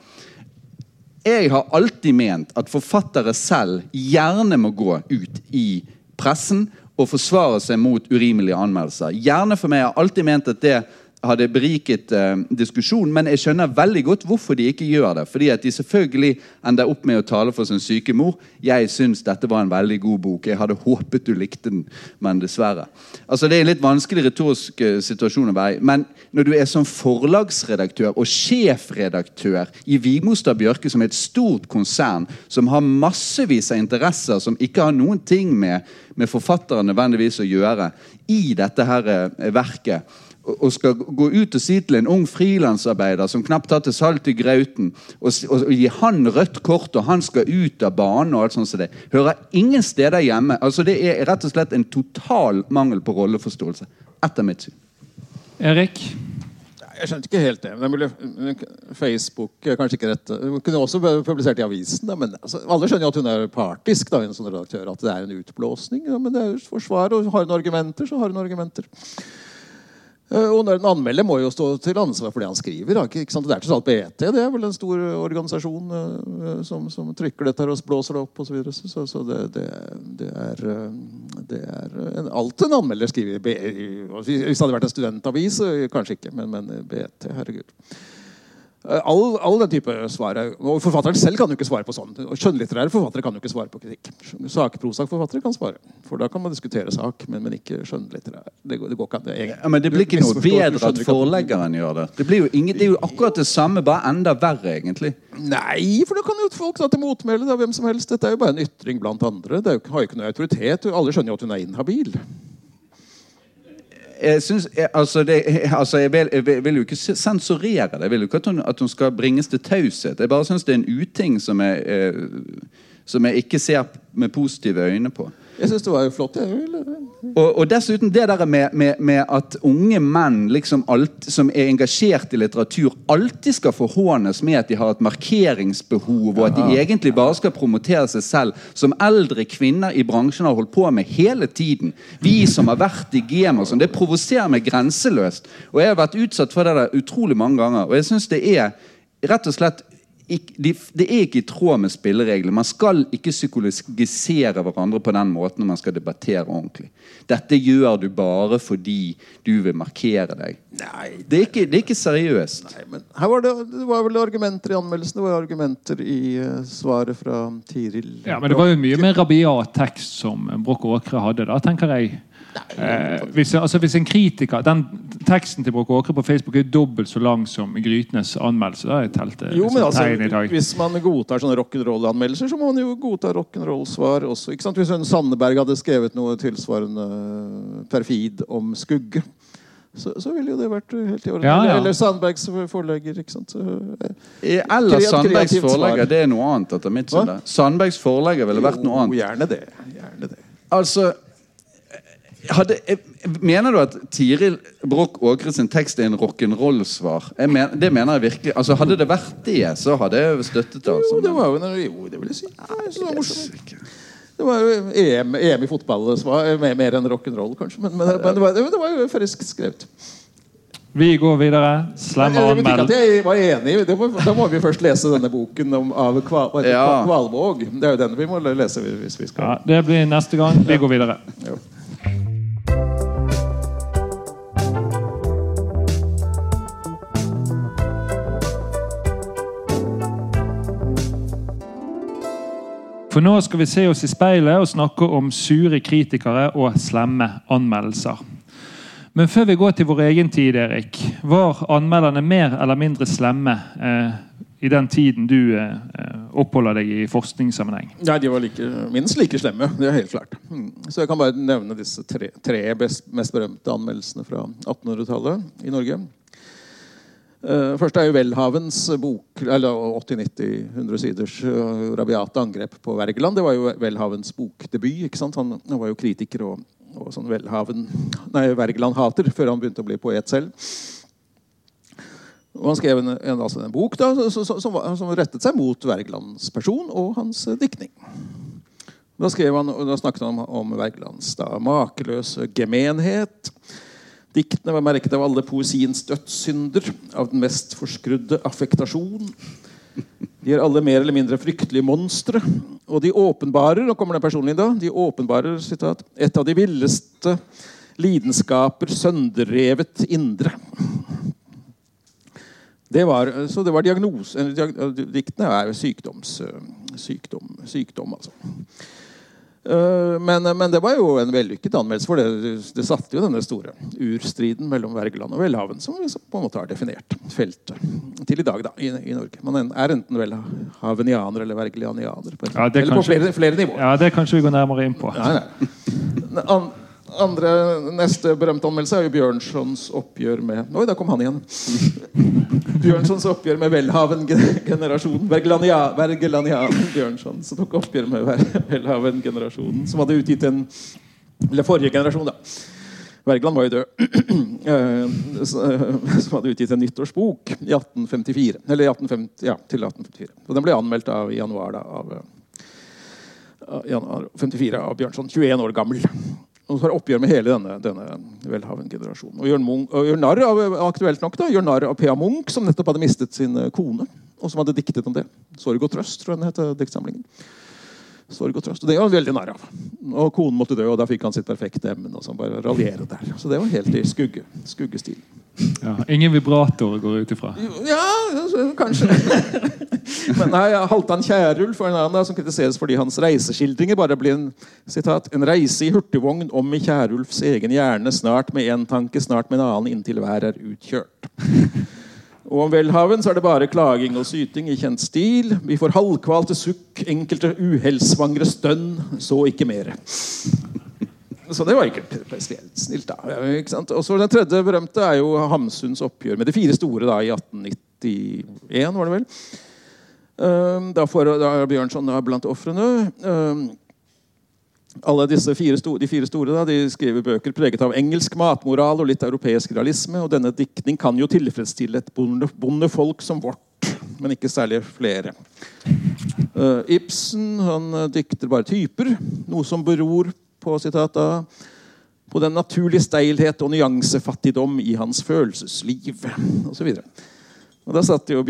Jeg har alltid ment at forfattere selv gjerne må gå ut i pressen og forsvare seg mot urimelige anmeldelser. Gjerne for meg. Jeg har alltid ment at det hadde beriket eh, diskusjonen, men jeg skjønner veldig godt hvorfor de ikke gjør det. Fordi at de selvfølgelig ender opp med å tale for sin syke mor. 'Jeg syns dette var en veldig god bok. Jeg hadde håpet du likte den, men dessverre.' Altså Det er en litt vanskelig retorisk eh, situasjon å være i. Men når du er som forlagsredaktør og sjefredaktør i Vigmostad Bjørke, som er et stort konsern, som har massevis av interesser som ikke har noen ting med, med forfatteren nødvendigvis å gjøre, i dette her eh, verket og skal gå ut og si til en ung frilansarbeider som knapt har til salt i grauten, og, og, og, gi han rødt kort, og han skal ut av banen og alt sånt som det, hører ingen steder hjemme. Altså Det er rett og slett en total mangel på rolleforståelse, etter mitt syn. Erik? Jeg skjønte ikke helt det. Men Facebook er kanskje ikke rett. Hun kunne også publisert i avisen. Da, men altså, Alle skjønner jo at hun er partisk, da, en sånn redaktør. At det er en utblåsning. Da, men det er jo forsvar, og har hun argumenter, så har hun argumenter. Eh, og en anmelder må jo stå til ansvar for det han skriver. Det er til alt BT. Det er vel en stor organisasjon uh, som, som, trykker dette og blåser det opp osv. Så, så, så det, det, det, er, det er en, alt en anmelder skriver. Hvis det hadde vært en studentavis, kanskje ikke. Men, men BT, herregud. Eh, all, all, den type svar og Forfatteren selv kan jo ikke svare på sånn. Skjønnlitterære forfattere kan jo ikke svare på kritikk. Sakprosaforfattere kan svare. For da kan man diskutere sak, men, men ikke skjønnlitterære. Det, det, går ikke an. Det, ja, men det blir ikke noe bedre at forleggeren gjør det. Det, blir jo ingen, det er jo akkurat det samme, bare enda verre, egentlig. Nei, for da kan jo folk ta til motmæle. Hvem som helst. Dette er jo bare en ytring blant andre. Det jo, har jo ikke noe autoritet. Alle skjønner jo at hun er inhabil jeg, synes, altså altså jeg, vil, jeg, vil, jo ikke sensurere det. Jeg vil jo ikke at hun, at hun skal bringes til taushet. Jeg bare syns det er en uting som jeg, eh, som jeg ikke ser med positive øyne på. Jeg syns det var jo flott. Og, og, dessuten det der med, med, med at unge menn liksom alt, som er engasjert i litteratur, alltid skal forhånes med at de har et markeringsbehov, og at de egentlig bare skal promotere seg selv, som eldre kvinner i bransjen har holdt på med hele tiden. Vi som har vært i gamet sånn, det provoserer meg grenseløst. Og jeg har vært utsatt for det der utrolig mange ganger, og jeg syns det er rett og slett det er ikke i tråd med spillereglene. Man skal ikke psykologisere hverandre på den måten når man skal debattere ordentlig. Dette gjør du bare fordi du vil markere deg. Nei, det, er ikke, det er ikke seriøst. Nei, men her var det, det, var vel argumenter i anmeldelsen, det var argumenter i uh, svaret fra Tiril. Ja, Men det var jo mye mer rabiat tekst som Broch Åkre hadde, da, tenker jeg. Eh, hvis, altså, hvis, en kritiker Den teksten til Brokk Åkre på Facebook er dobbelt så lang som Grytenes anmeldelse. Da er teltet jo, men altså, i dag. Hvis man godtar sånne rock'n'roll-anmeldelser, så må man jo godta rock'n'roll-svar også. Ikke sant? Hvis en Sandeberg hadde skrevet noe tilsvarende perfid om skugge, så, så, ville jo det vært helt i orden. Ja, ja. Eller Sandbergs forlegger. ikke sant? Så, eh, Eller Sandbergs forlegger. Det er noe annet, etter mitt syn. Sandbergs forlegger ville vært noe annet. Jo, gjerne det. Gjerne det. Altså hadde, mener du at Tiril Broch Åkre sin tekst er en rock'n'roll-svar? Men, det mener jeg virkelig. Altså, hadde det vært det, så hadde jeg støttet det. Altså. Jo, det var jo, jo, det vil jeg si. Nei, det, var det var jo EM, EM i fotball mer, mer enn rock'n'roll, kanskje. Men, men, men det, var, det, var, jo friskt skrevet. Vi går videre. Slemme anmeld. Jeg var enig. Må, da må vi først lese denne boken om, av Kval, ja. Kvalvåg. Det er jo den vi må lese hvis vi skal ja, Det blir neste gang. Vi går videre. Jo. For nå skal vi se oss i speilet og snakke om sure kritikere og slemme anmeldelser. Men før vi går til vår egen tid, Erik, var anmelderne mer eller mindre slemme eh, i den tiden du eh, oppholder deg i forskningssammenheng? Nei, De var like, minst like slemme. Det er helt klart. Mm. Så jeg kan bare nevne disse tre, tre best, mest berømte anmeldelsene fra 1800-tallet i Norge. Uh, først er jo Welhavens bok, eller 80-90-100 siders uh, rabiate angrep på Wergeland. Det var jo Welhavens bokdebut. ikke sant? Han, var jo kritiker og, og sånn Welhaven, nei, Wergeland-hater før han begynte å bli poet selv. Og han skrev en, en, altså en bok da, som, som, som, rettet seg mot Wergelands person og hans diktning. Da, han, da, snakket han om, om Wergelands makeløse gemenhet. Diktene var merket av alle poesiens dødssynder, av den mest forskrudde affektasjon. De er alle mer eller mindre fryktelige monstre. Og de åpenbarer nå kommer det personlig da, de åpenbarer citat, et av de villeste lidenskaper sønderrevet indre. Det var, så det var diagnose Diktene er sykdoms, sykdom, sykdom altså. Eh, men, men, det var jo en vellykket anmeldelse, for det, det satte jo denne store urstriden mellom Wergeland og Welhaven, som, vi på en måte har definert feltet til i dag da, i, i Norge. Man er enten welhavenianer eller wergelianianer. På, ja, eller på flere, flere, nivåer. Ja, Det kanskje vi går nærmere inn på. Nei, nei andre, neste berømte anmeldelse er jo Bjørnsons oppgjør med Oi, der kom han igjen. Bjørnsons oppgjør med Welhaven-generasjonen. Wergelanian Bjørnson som tok oppgjør med Welhaven-generasjonen. Som hadde utgitt en Eller forrige generasjon, da. Wergeland var jo død. Eh, som hadde utgitt en nyttårsbok i 1854. Eller 1850, ja, til 1854. Og den ble anmeldt av, i januar da, av januar 54 av Bjørnson. 21 år gammel. Og så har oppgjør med hele denne, denne velhaven-generasjonen. Og gjør, og gjør narr av aktuelt nok da, gjør narr av P.A. Munch, som nettopp hadde mistet sin eh, kone. Og som hadde diktet om det. 'Sorg og trøst', tror jeg den heter diktsamlingen. Sorg og trøst. Og det var han veldig narr av. Og konen måtte dø, og da fikk han sitt perfekte emne. og så bare raljere der. Så det var helt i skugge, skuggestil. Ja, ingen vibrator går ut ifra? Ja, kanskje. Men nei, Halvdan Kjærulf en annen som kritiseres fordi hans reiseskildringer bare blir en, sitat, en reise i hurtigvogn om i Kjærulfs egen hjerne, snart med én tanke, snart med en annen, inntil hver er utkjørt. Og om velhaven så er det bare klaging og syting i kjent stil. Vi får halvkvalte sukk, enkelte uhellsvangre stønn, så ikke mere. Så det var ikke spesielt snilt. da. Og så Den tredje berømte er jo Hamsuns oppgjør med de fire store da, i 1891. var det vel. Ehm, da, får, er Bjørnson da blant ofrene. Alle disse fire store, de fire store da, de skriver bøker preget av engelsk matmoral og litt europeisk realisme. og Denne diktning kan jo tilfredsstille et bondefolk som vårt, men ikke særlig flere. Uh, Ibsen han uh, dikter bare typer, noe som beror på, sitat da, på den naturlige steilhet og nyansefattigdom i hans følelsesliv osv. Og Da satt jo,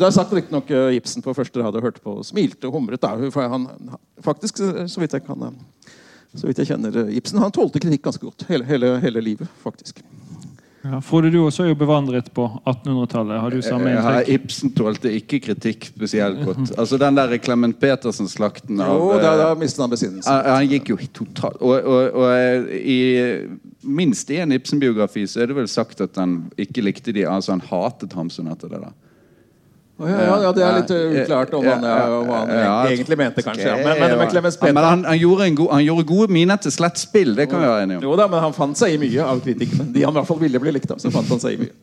da satt riktignok eh, Ibsen på første rad og hørte på og smilte og humret. Da. Han, faktisk, så vidt jeg kan så vidt jeg kjenner eh, Ibsen, han tålte kritikk ganske godt. Hele, hele, hele livet, faktisk. Ja, Frode, du også er jo bevandret på 1800-tallet. Har du samme inntrykk? Ja, Ibsen tålte ikke kritikk spesielt godt. Altså Den der Clement Petersen-slakten av Jo, da, da mistet han besinnelsen. Han gikk jo totalt og, og, og, i minst én Ibsen-biografi så er det vel sagt at han ikke likte de Altså han hatet Hamsun etter det. da ja, ja, det er litt uklart om han, om han egentlig mente, kanskje. Men, men, men, men han, han, gjorde go, han, gjorde gode miner til slett spill. Det kan vi være enige om. Jo da, Men han fant seg i mye av kritikken. De han i hvert fall ville bli likt av. så fant Han seg i mye.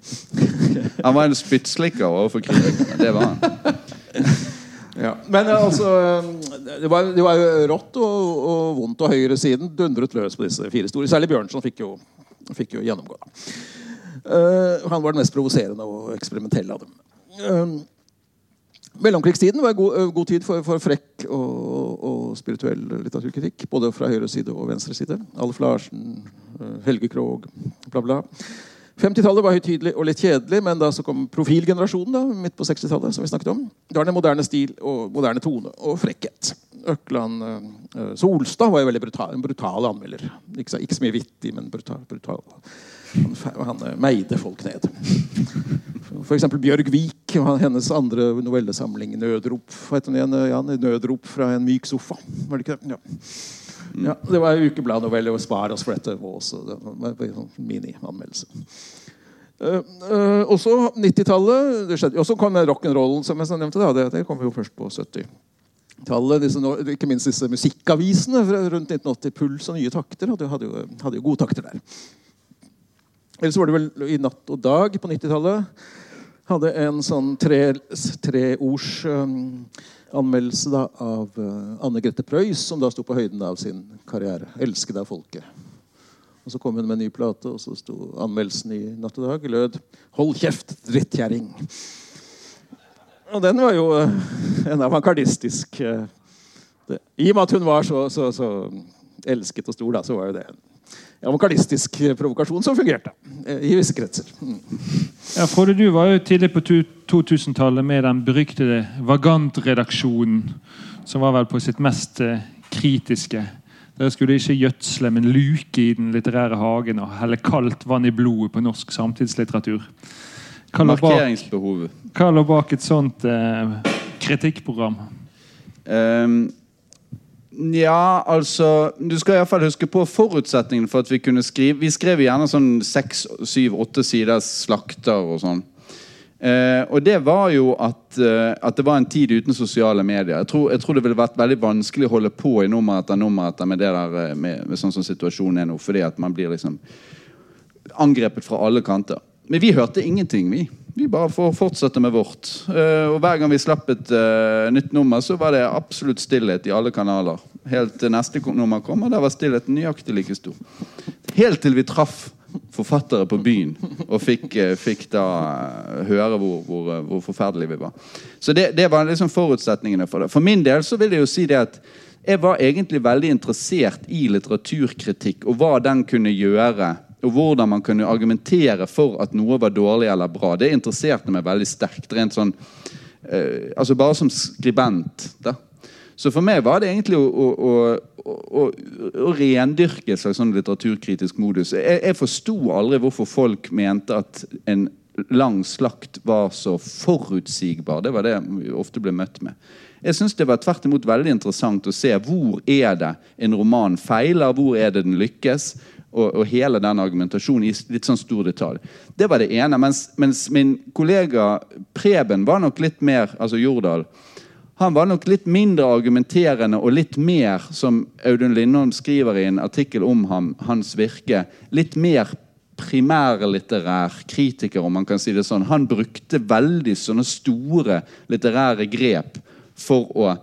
han var en spyttslikker overfor kritikerne. Det var han. Ja. Men altså Det var, det var rått og, og vondt, og høyresiden dundret løs på disse fire store. Særlig Bjørnson fikk jo, fikk jo gjennomgå. Uh, han var den mest provoserende og eksperimentelle av dem. Uh, Mellomkrigstiden var god, eh, god tid for, for frekk og, og, spirituell litteraturkritikk. Både fra høyre side og venstre side. Alf Larsen, eh, Helge Krog, bla, bla. 50-tallet var høytidelig og litt kjedelig, men da så kom profilgenerasjonen da, midt på 60-tallet. som vi snakket om. Da var det moderne stil og moderne tone og frekkhet. Økland uh, Solstad var jo veldig brutal, en brutal anmelder. Ikke så, ikke så mye vittig, men brutal. brutal. Han, han meide folk ned. F.eks. Bjørg Vik og hennes andre novellesamling 'Nødrop'. Ja, 'Nødrop fra en myk sofa'. Var det ikke det? Ja. Ja, det var ukebladnovelle. Og spar oss for dette. Også, det var en Mini-anmeldelse. Uh, uh, også 90-tallet. Og så kom rock'n'rollen, som jeg nevnte. Da. Det, det kom jo først på 70-tallet. Ikke minst disse musikkavisene rundt 1980. Puls og Nye takter hadde, jo, hadde jo gode takter der. Ellers var det vel i Natt og Dag på 90-tallet. Hadde en sånn treords tre um, anmeldelse av uh, Anne Grete Preus, som da sto på høyden av sin karriere. 'Elsket av folket'. Og så kom hun med en ny plate, og så sto anmeldelsen i Natt og Dag lød 'Hold kjeft, drittkjerring'. Og den var jo uh, en avantgardistisk uh. I og med at hun var så, så, så elsket og stor, da, så var jo det en avantgardistisk provokasjon som fungerte eh, i visse kretser. Mm. Ja, Frode, du var jo tidlig på 2000-tallet med den beryktede Vagant-redaksjonen, som var vel på sitt mest eh, kritiske. Dere skulle ikke gjødsle, men luke i den litterære hagen og helle kaldt vann i blodet på norsk samtidslitteratur. Hva lå bak, hva lå bak et sånt eh, kritikkprogram? Ehm, ja, altså Du skal iallfall huske på forutsetningen for at vi kunne skrive Vi skrev gjerne sånn seks, syv, åtte siders slakter og sånn. Eh, og det var jo at, eh, at det var en tid uten sosiale medier. Jeg tror, jeg tror det ville vært veldig vanskelig å holde på i nummer etter nummer etter med det der eh, med, med sånn som situasjonen er nå, fordi at man blir liksom angrepet fra alle kanter. Men vi hørte ingenting, vi. Vi bare får fortsette med vårt. Eh, og hver gang vi slapp et uh, nytt nummer, så var det absolutt stillhet i alle kanaler. Helt til neste nummer kom, og der var stillheten nøyaktig like stor. Helt til vi traff forfattere på byen og fikk, eh, fikk da eh, høre hvor, hvor, eh, hvor forferdelige vi var. Så det, det var liksom forutsetningene for det. For min del så vil jeg jo si det at jeg var egentlig veldig interessert i litteraturkritikk og hva den kunne gjøre og hvordan man kunne argumentere for at noe var dårlig eller bra. Det interesserte meg veldig sterkt. rent sånn, eh, altså Bare som skribent. da. Så for meg var det egentlig å, å, å, å, rendyrke et slags sånn litteraturkritisk modus. Jeg, jeg forsto aldri hvorfor folk mente at en lang slakt var så forutsigbar. Det var det vi ofte ble møtt med. Jeg synes det var tvert imot veldig interessant å se hvor er det en roman feiler, hvor er det den lykkes, og, og hele den argumentasjonen i litt sånn stor detalj. Det var det ene. Mens, mens min kollega Preben var nok litt mer altså Jordal, han var nok litt mindre argumenterende og litt mer, som Audun Lindholm skriver i en artikkel om ham, hans virke, litt mer primærlitterær kritiker, om man kan si det sånn. Han brukte veldig sånne store litterære grep for å,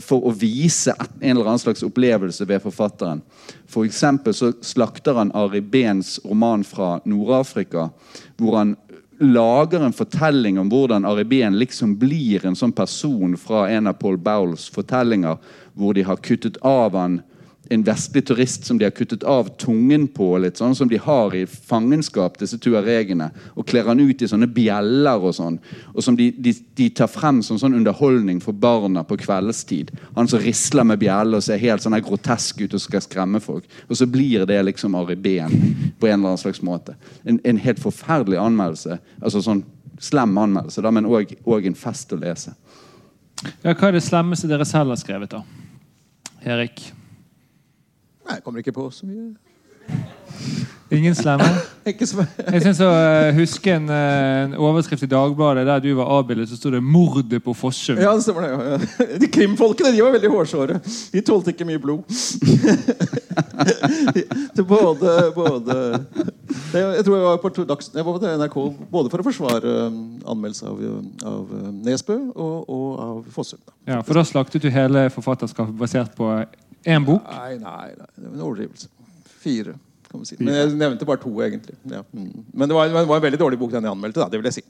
for å vise en eller annen slags opplevelse ved forfatteren. For så slakter han Ari Behns roman fra Nord-Afrika, hvor han lager en fortelling om hvordan Ari Behn liksom blir en sånn person fra en av Paul Bowles fortellinger, hvor de har kuttet av han en vestlig turist som de har kuttet av tungen på, litt sånn som de har i fangenskap, disse tuaregene, og kler han ut i sånne bjeller og sånn, og som de, de, de tar frem som sånn underholdning for barna på kveldstid. Han som risler med bjeller og ser helt sånn her grotesk ut og skal skremme folk. Og så blir det liksom Ari Behn på en eller annen slags måte. En, en helt forferdelig anmeldelse. Altså sånn slem anmeldelse, da, men òg en fest å lese. Ja, hva er det slemmeste dere selv har skrevet, da? Erik? Nei, jeg kommer ikke på så mye. Ingen slemme? Ikke så Jeg synes å eh, huske en, eh, en overskrift i Dagbladet der du var avbildet, så sto det 'Mordet på Fossum'. Ja, det stemmer det. Ja. ja. De krimfolkene de var veldig hårsåre. De tålte ikke mye blod. det både, både det, Jeg tror jeg var på, dags, jeg var på NRK både for å forsvare um, anmeldelse av, av Nesbø og, og av Fossum. Ja, For da slaktet du hele forfatterskapet basert på én bok? Nei, nei, nei, det var en overdrivelse. Fire, kan man si. Men jeg nevnte bare to, egentlig. Ja. Men det var, det var en veldig dårlig bok den jeg anmeldte. Da, det vil jeg si.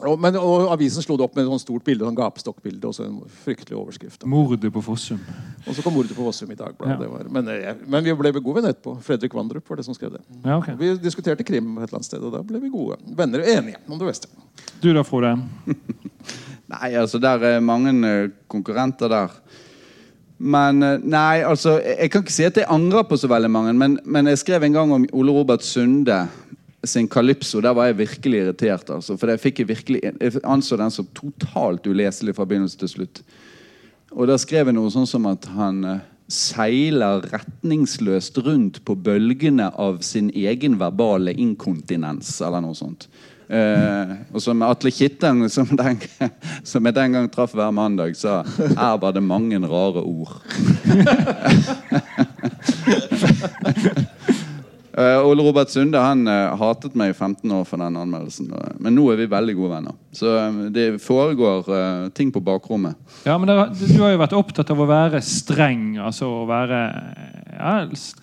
Og, men, og Avisen slo det opp med et sånt stort bilde, sånn gapestokkbilde og så en fryktelig overskrift. da. 'Mordet på Fossum'. Og så kom mordet på Fossum i Dagbladet. Ja. Men, eh, men vi ble gode venner etterpå. Fredrik Vandrup var det som skrev det. Ja, okay. Vi diskuterte krim et eller annet sted, og da ble vi gode venner og enige om det beste. Du da, Frode? Nei, altså der er mange eh, konkurrenter der. Men eh, nei, altså Jeg kan ikke si at jeg angrer på så veldig mange, men, men jeg skrev en gang om Ole Robert Sunde sin Calypso. Der var jeg virkelig irritert. altså, For jeg jeg virkelig Jeg anså den som totalt uleselig fra begynnelse til slutt. Og da skrev jeg noe sånn som at han eh, seiler retningsløst rundt på bølgene av sin egen verbale inkontinens, eller noe sånt. Eh, og som Atle Kitteng, som, den, som jeg den gang traff hver mandag, sa her var det mange rare ord. Eh, Ole Robert Sunde han eh, hatet meg i 15 år for den anmeldelsen. eh, Men nå er vi veldig gode venner. Så eh, det foregår eh, ting på bakrommet. Ja, men dere- Du har jo vært opptatt av å være streng, altså å være ja,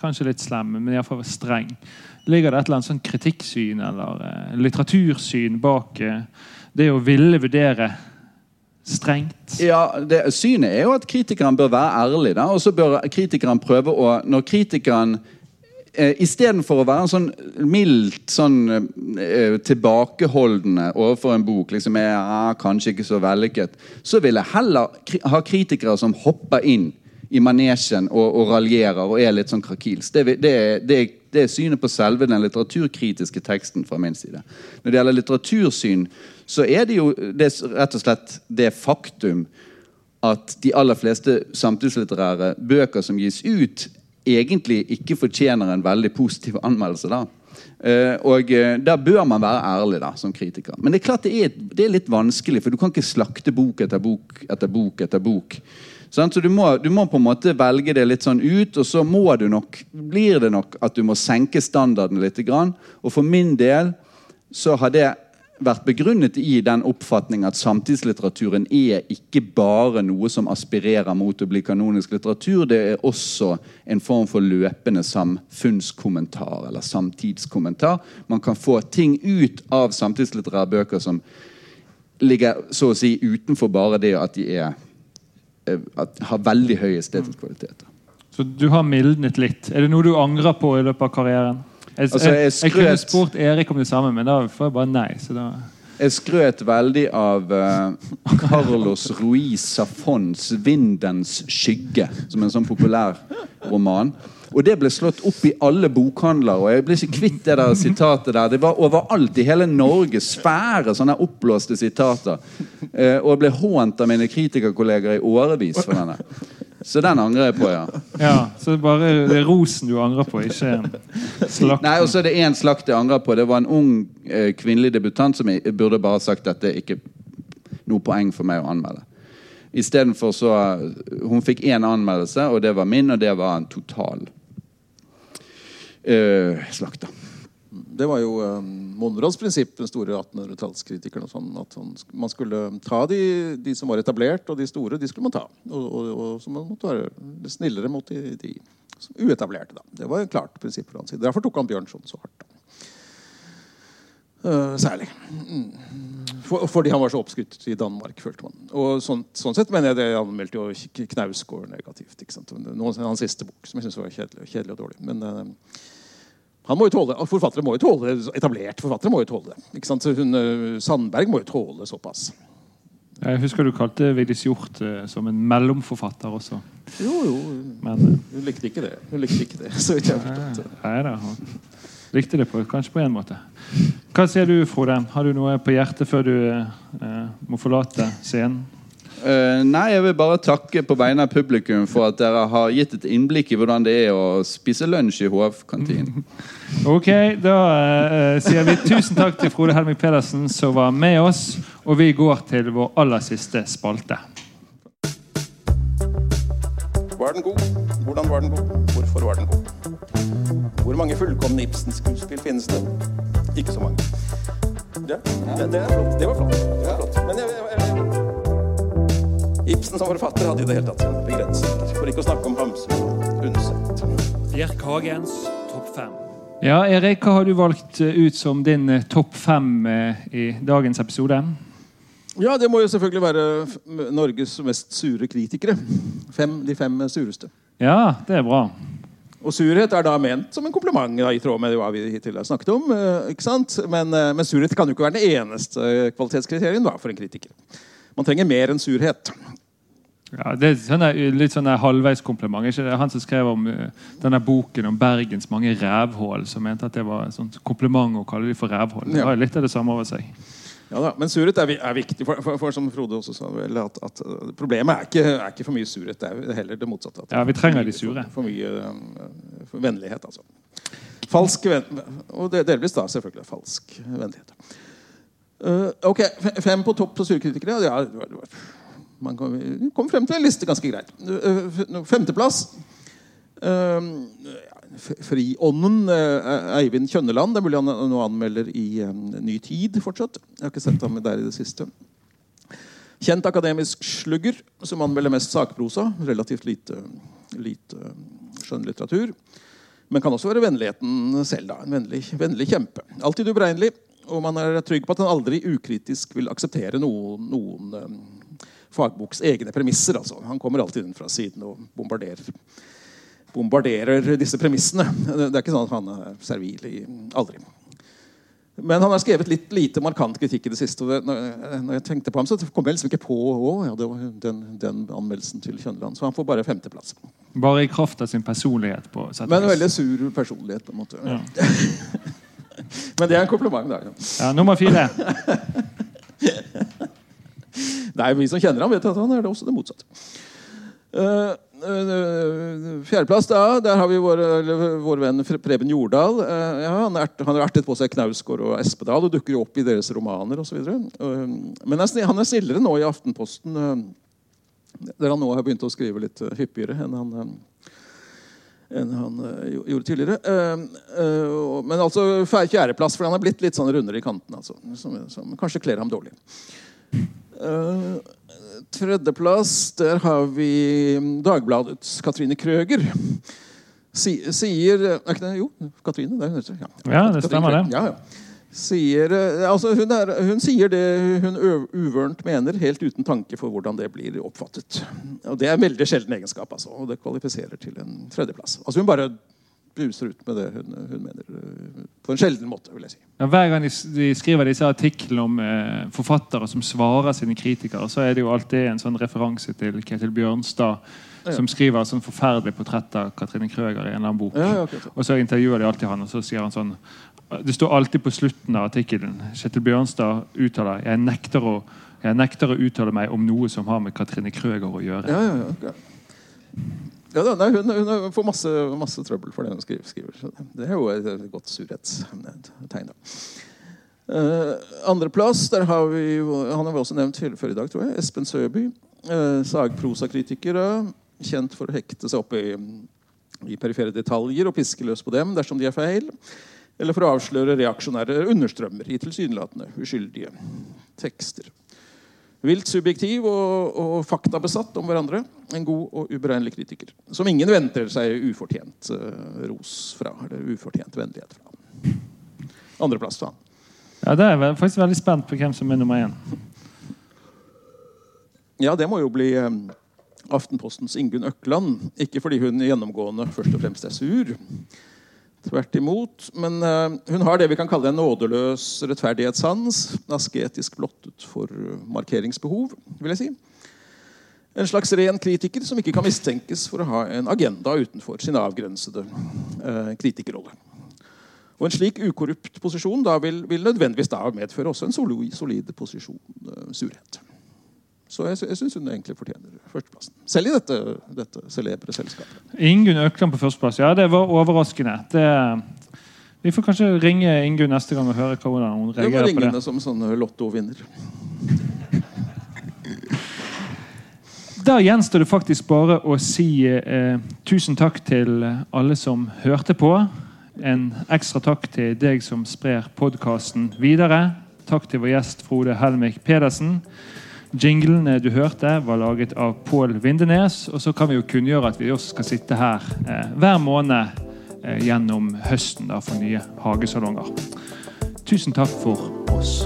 kanskje litt slem, men iallfall streng. Ligger det et eller annet sånn kritikksyn eller uh, litteratursyn bak uh, det å ville vurdere strengt? Ja, det, Synet er jo at kritikeren bør være ærlig. Da, og så bør kritikeren prøve å Når kritikeren eh, Istedenfor å være en sånn mildt sånn eh, tilbakeholdende overfor en bok, liksom er ja, kanskje ikke så vellykket, så vil jeg heller ha kritikere som hopper inn i manesjen og, og raljerer og er litt sånn krakils. Det, det, det, det er synet på selve den litteraturkritiske teksten fra min side. Når det gjelder litteratursyn, så er det jo rett og slett det faktum at de aller fleste samtidslitterære bøker som gis ut, egentlig ikke fortjener en veldig positiv anmeldelse. da. Uh, og uh, Der bør man være ærlig da, som kritiker. Men det er klart det er, det er litt vanskelig, for du kan ikke slakte bok etter bok etter bok. etter bok. Så du må, du må på en måte velge det litt sånn ut, og så må du nok, blir det nok at du må senke standarden litt. Og for min del så har det vært begrunnet i den oppfatning at samtidslitteraturen er ikke bare noe som aspirerer mot å bli kanonisk litteratur, det er også en form for løpende samfunnskommentar eller samtidskommentar. Man kan få ting ut av samtidslitterære bøker som ligger så å si utenfor bare det at de er, at, har veldig høy estetisk kvalitet. Så du har mildnet litt. Er det noe du angrer på i løpet av karrieren? Jeg, Altså, jeg jeg, jeg kunne spurt Erik om det samme, men da får jeg bare nei. Så da Jeg skrøt veldig av uh, Carlos Ruiz Safons 'Vindens skygge', som en sånn populær roman. Og det ble slått opp i alle bokhandler, og jeg ble ikke kvitt det der sitatet der. Det var overalt i hele Norge. Svære sånne oppblåste sitater. Eh, og jeg ble hånt av mine kritikerkolleger i årevis for denne. Så den angrer jeg på, ja. Ja, så bare det er rosen du angrer på, ikke en slakt. Nei, og så er det én slakt jeg angrer på. Det var en ung eh, kvinnelig debutant som jeg burde bare sagt at er ikke noe poeng for meg å anmelde. Istedenfor så Hun fikk én anmeldelse, og det var min, og det var en total eh, slakta. Det var jo eh, Monrads prinsipp, den store 1800-tallskritikeren. Sånn, at man skulle ta de, de som var etablert, og de store, de skulle man ta. Og, og, og så man måtte være snillere mot de, de uetablerte. Da. Det var et klart prinsipp fra. Derfor tok han Bjørnson så hardt. da. Eh, særlig. Mm. For, fordi han var så oppskrytt i Danmark, følte man. Og sånn, sånn sett mener jeg det anmeldte jo Knausgård negativt. ikke sant? Noen, hans siste bok, som jeg syns var kjedelig, kjedelig og dårlig. Men han må jo tåle, Forfattere må jo tåle etablert Etablerte forfattere må jo tåle det. ikke sant? Så hun, eh, Sandberg må jo tåle såpass. Jeg husker du kalte Vigdis Hjorth eh, som en mellomforfatter også. Jo, jo. Men eh, Hun likte ikke det. Hun likte ikke det, så vidt jeg har forstått. nei da, hun likte det på, kanskje på én måte. Hva sier du, Frode? Har du noe på hjertet før du eh, må forlate scenen? Eh, nei, jeg vil bare takke på vegne av publikum for at dere har gitt et innblikk i hvordan det er å spise lunsj i HF-kantinen. Ok, da uh, sier vi tusen takk til Frode Helmik Pedersen som var med oss. Og vi går til vår aller siste spalte. Var den god? Hvordan var den god? Hvorfor var den god? Hvor mange fullkomne Ibsen-skuespill finnes det? Ikke så mange. Ja, det, det, er flott. det var flott. Det var flott. Men jeg, jeg, jeg, Ibsen som forfatter hadde i det hele tatt sine begrensninger. For ikke å snakke om Hamsun og Undset. Bjerk Hagens topp fem. Ja, Erik, hva har du valgt eh, ut som din eh, topp fem eh, i dagens episode? Ja, det må jo selvfølgelig være Norges mest sure kritikere. Fem, de fem sureste. Ja, det er bra. Og surhet er da ment som en kompliment, da, i tråd med hva vi hittil har snakket om. ikke sant? Men, men surhet kan jo ikke være den eneste kvalitetskriterien da, for en kritiker. Man trenger mer enn surhet. Ja, det er sånne, litt sånn halvveiskompliment. halvveis kompliment. Ikke det? Han som skrev om uh, denne boken om Bergens mange rævhull, som mente at det var et sånt kompliment å kalle de for rævhull. Det Ja. litt av det samme over seg. Ja da, Men surhet er, er viktig, for, for, for som Frode også sa, vel, at, at eh, problemet er ikke, er ikke for mye surhet. Det er heller det motsatte. At Ja, vi trenger de sure. For, mye um, for vennlighet, altså. Falsk venn... Og det, delvis da selvfølgelig falsk vennlighet. Uh, ok, Fem på topp på surekritikere. Ja, det var- det var- man kom, frem til en liste ganske greit. Eh, Femteplass. Uh, Friånden. eh, Eivind Kjønneland. Det er mulig han nå anmelder i Ny Tid fortsatt. Jeg har ikke sett ham der i det siste. Kjent akademisk slugger som anmelder mest sakprosa. Relativt lite, lite skjønnlitteratur. Men kan også være vennligheten selv. da, En vennlig, vennlig kjempe. Alltid ubregnelig, og man er trygg på at han aldri ukritisk vil akseptere noen, noen fagboks egne premisser. altså. Han kommer alltid inn fra siden og bombarderer, bombarderer disse premissene. Det er ikke sånn at han er servil i Aldri. Men han har skrevet litt lite markant kritikk i det siste. og når, jeg, tenkte på ham, så kom jeg liksom ikke på å, ja, det var den, den anmeldelsen til Kjønland. Så han får bare femteplass. Bare i kraft av sin personlighet. på sett Men en veldig sur personlighet. på en måte. Ja. Men det er en kompliment. Da. Ja, nummer fire. Nei, Vi som kjenner ham, vet at han er det også det motsatte. Uh, uh, Fjerdeplass, da. Der har vi vår, vår venn Preben Jordal. Ja, han, er, han har ertet på seg Knausgård og Espedal og dukker jo opp i deres romaner osv. Men han er snillere nå i Aftenposten, der han nå har begynt å skrive litt hyppigere enn han enn han gjorde tidligere. Men altså fjerdeplass, for han er blitt litt sånn rundere i kanten. Altså, som, som kanskje kler ham dårlig. Uh, tredjeplass, der har vi Dagbladets Katrine Krøger. Si, sier er ikke det, Jo, Katrine. Det er hun. Ja, Ja, det stemmer det. Ja, ja. Sier, eh, altså hun, er, hun sier det hun uvørent mener, helt uten tanke for hvordan det blir oppfattet. Og Det er en veldig sjelden egenskap, altså, og det kvalifiserer til en tredjeplass. Altså Hun bare bruser ut med det hun, hun mener, eh, på en sjelden måte, vil jeg si. Ja, hver gang de, de skriver disse artiklene om eh, forfattere som svarer sine kritikere, så er det jo alltid en sånn referanse til Ketil Bjørnstad, som skriver sånn forferdelig portrett av Katrine Krøger i en eller annen bok. Ja. Og så intervjuer de alltid han, og så sier han sånn Det står alltid på slutten av artikkelen Kjetil Bjørnstad uttaler jeg nekter å, jeg nekter å uttale meg om noe som har med Katrine Krøger å gjøre. Ja, ja, ja. ok. Ja, nei, hun, hun får masse, masse trøbbel for det hun skriver. så Det er jo et godt surhetstegn. Uh, Andreplass, der har vi Han har vi også nevnt før i dag, tror jeg. Espen Søby. Uh, Sagprosakritiker. da. Kjent for å hekte seg opp i, i perifere detaljer og piske løs på dem dersom de er feil. Eller for å avsløre reaksjonære understrømmer i tilsynelatende uskyldige tekster. Vilt subjektiv og, og faktabesatt om hverandre. En god og uberegnelig kritiker. Som ingen venter seg ufortjent uh, ros fra. Eller ufortjent vennlighet fra. Andreplass til han. Ja, det er jeg faktisk veldig spent på hvem som er nummer én. Ja, det må jo bli um, Aftenpostens Ingunn Økland. Ikke fordi hun gjennomgående først og fremst er sur. Tvert imot. Men eh, hun har det vi kan kalle en nådeløs rettferdighetssans. Asketisk blottet for eh, markeringsbehov, vil jeg si. En slags ren kritiker som ikke kan mistenkes for å ha en agenda utenfor sin avgrensede eh, kritikerrolle. Og En slik ukorrupt posisjon da vil, vil nødvendigvis da medføre også en solid, solid posisjon eh, surhet. Så jeg, jeg syns hun egentlig fortjener førsteplassen. Selv i dette, dette celebre selskapet. Ingunn Økland på førsteplass. Ja, det var overraskende. Det, vi får kanskje ringe Ingunn neste gang og høre hvordan hun reagerer på det. ringende som sånn lottovinner. Der gjenstår det faktisk bare å si eh, tusen takk til alle som hørte på. En ekstra takk til deg som sprer podkasten videre. Takk til vår gjest Frode Helmik Pedersen. Jinglene du hørte, var laget av Pål Vindenes. Og så kan vi jo kunngjøre at vi også skal sitte her eh, hver måned eh, gjennom høsten da, for nye hagesalonger. Tusen takk for oss.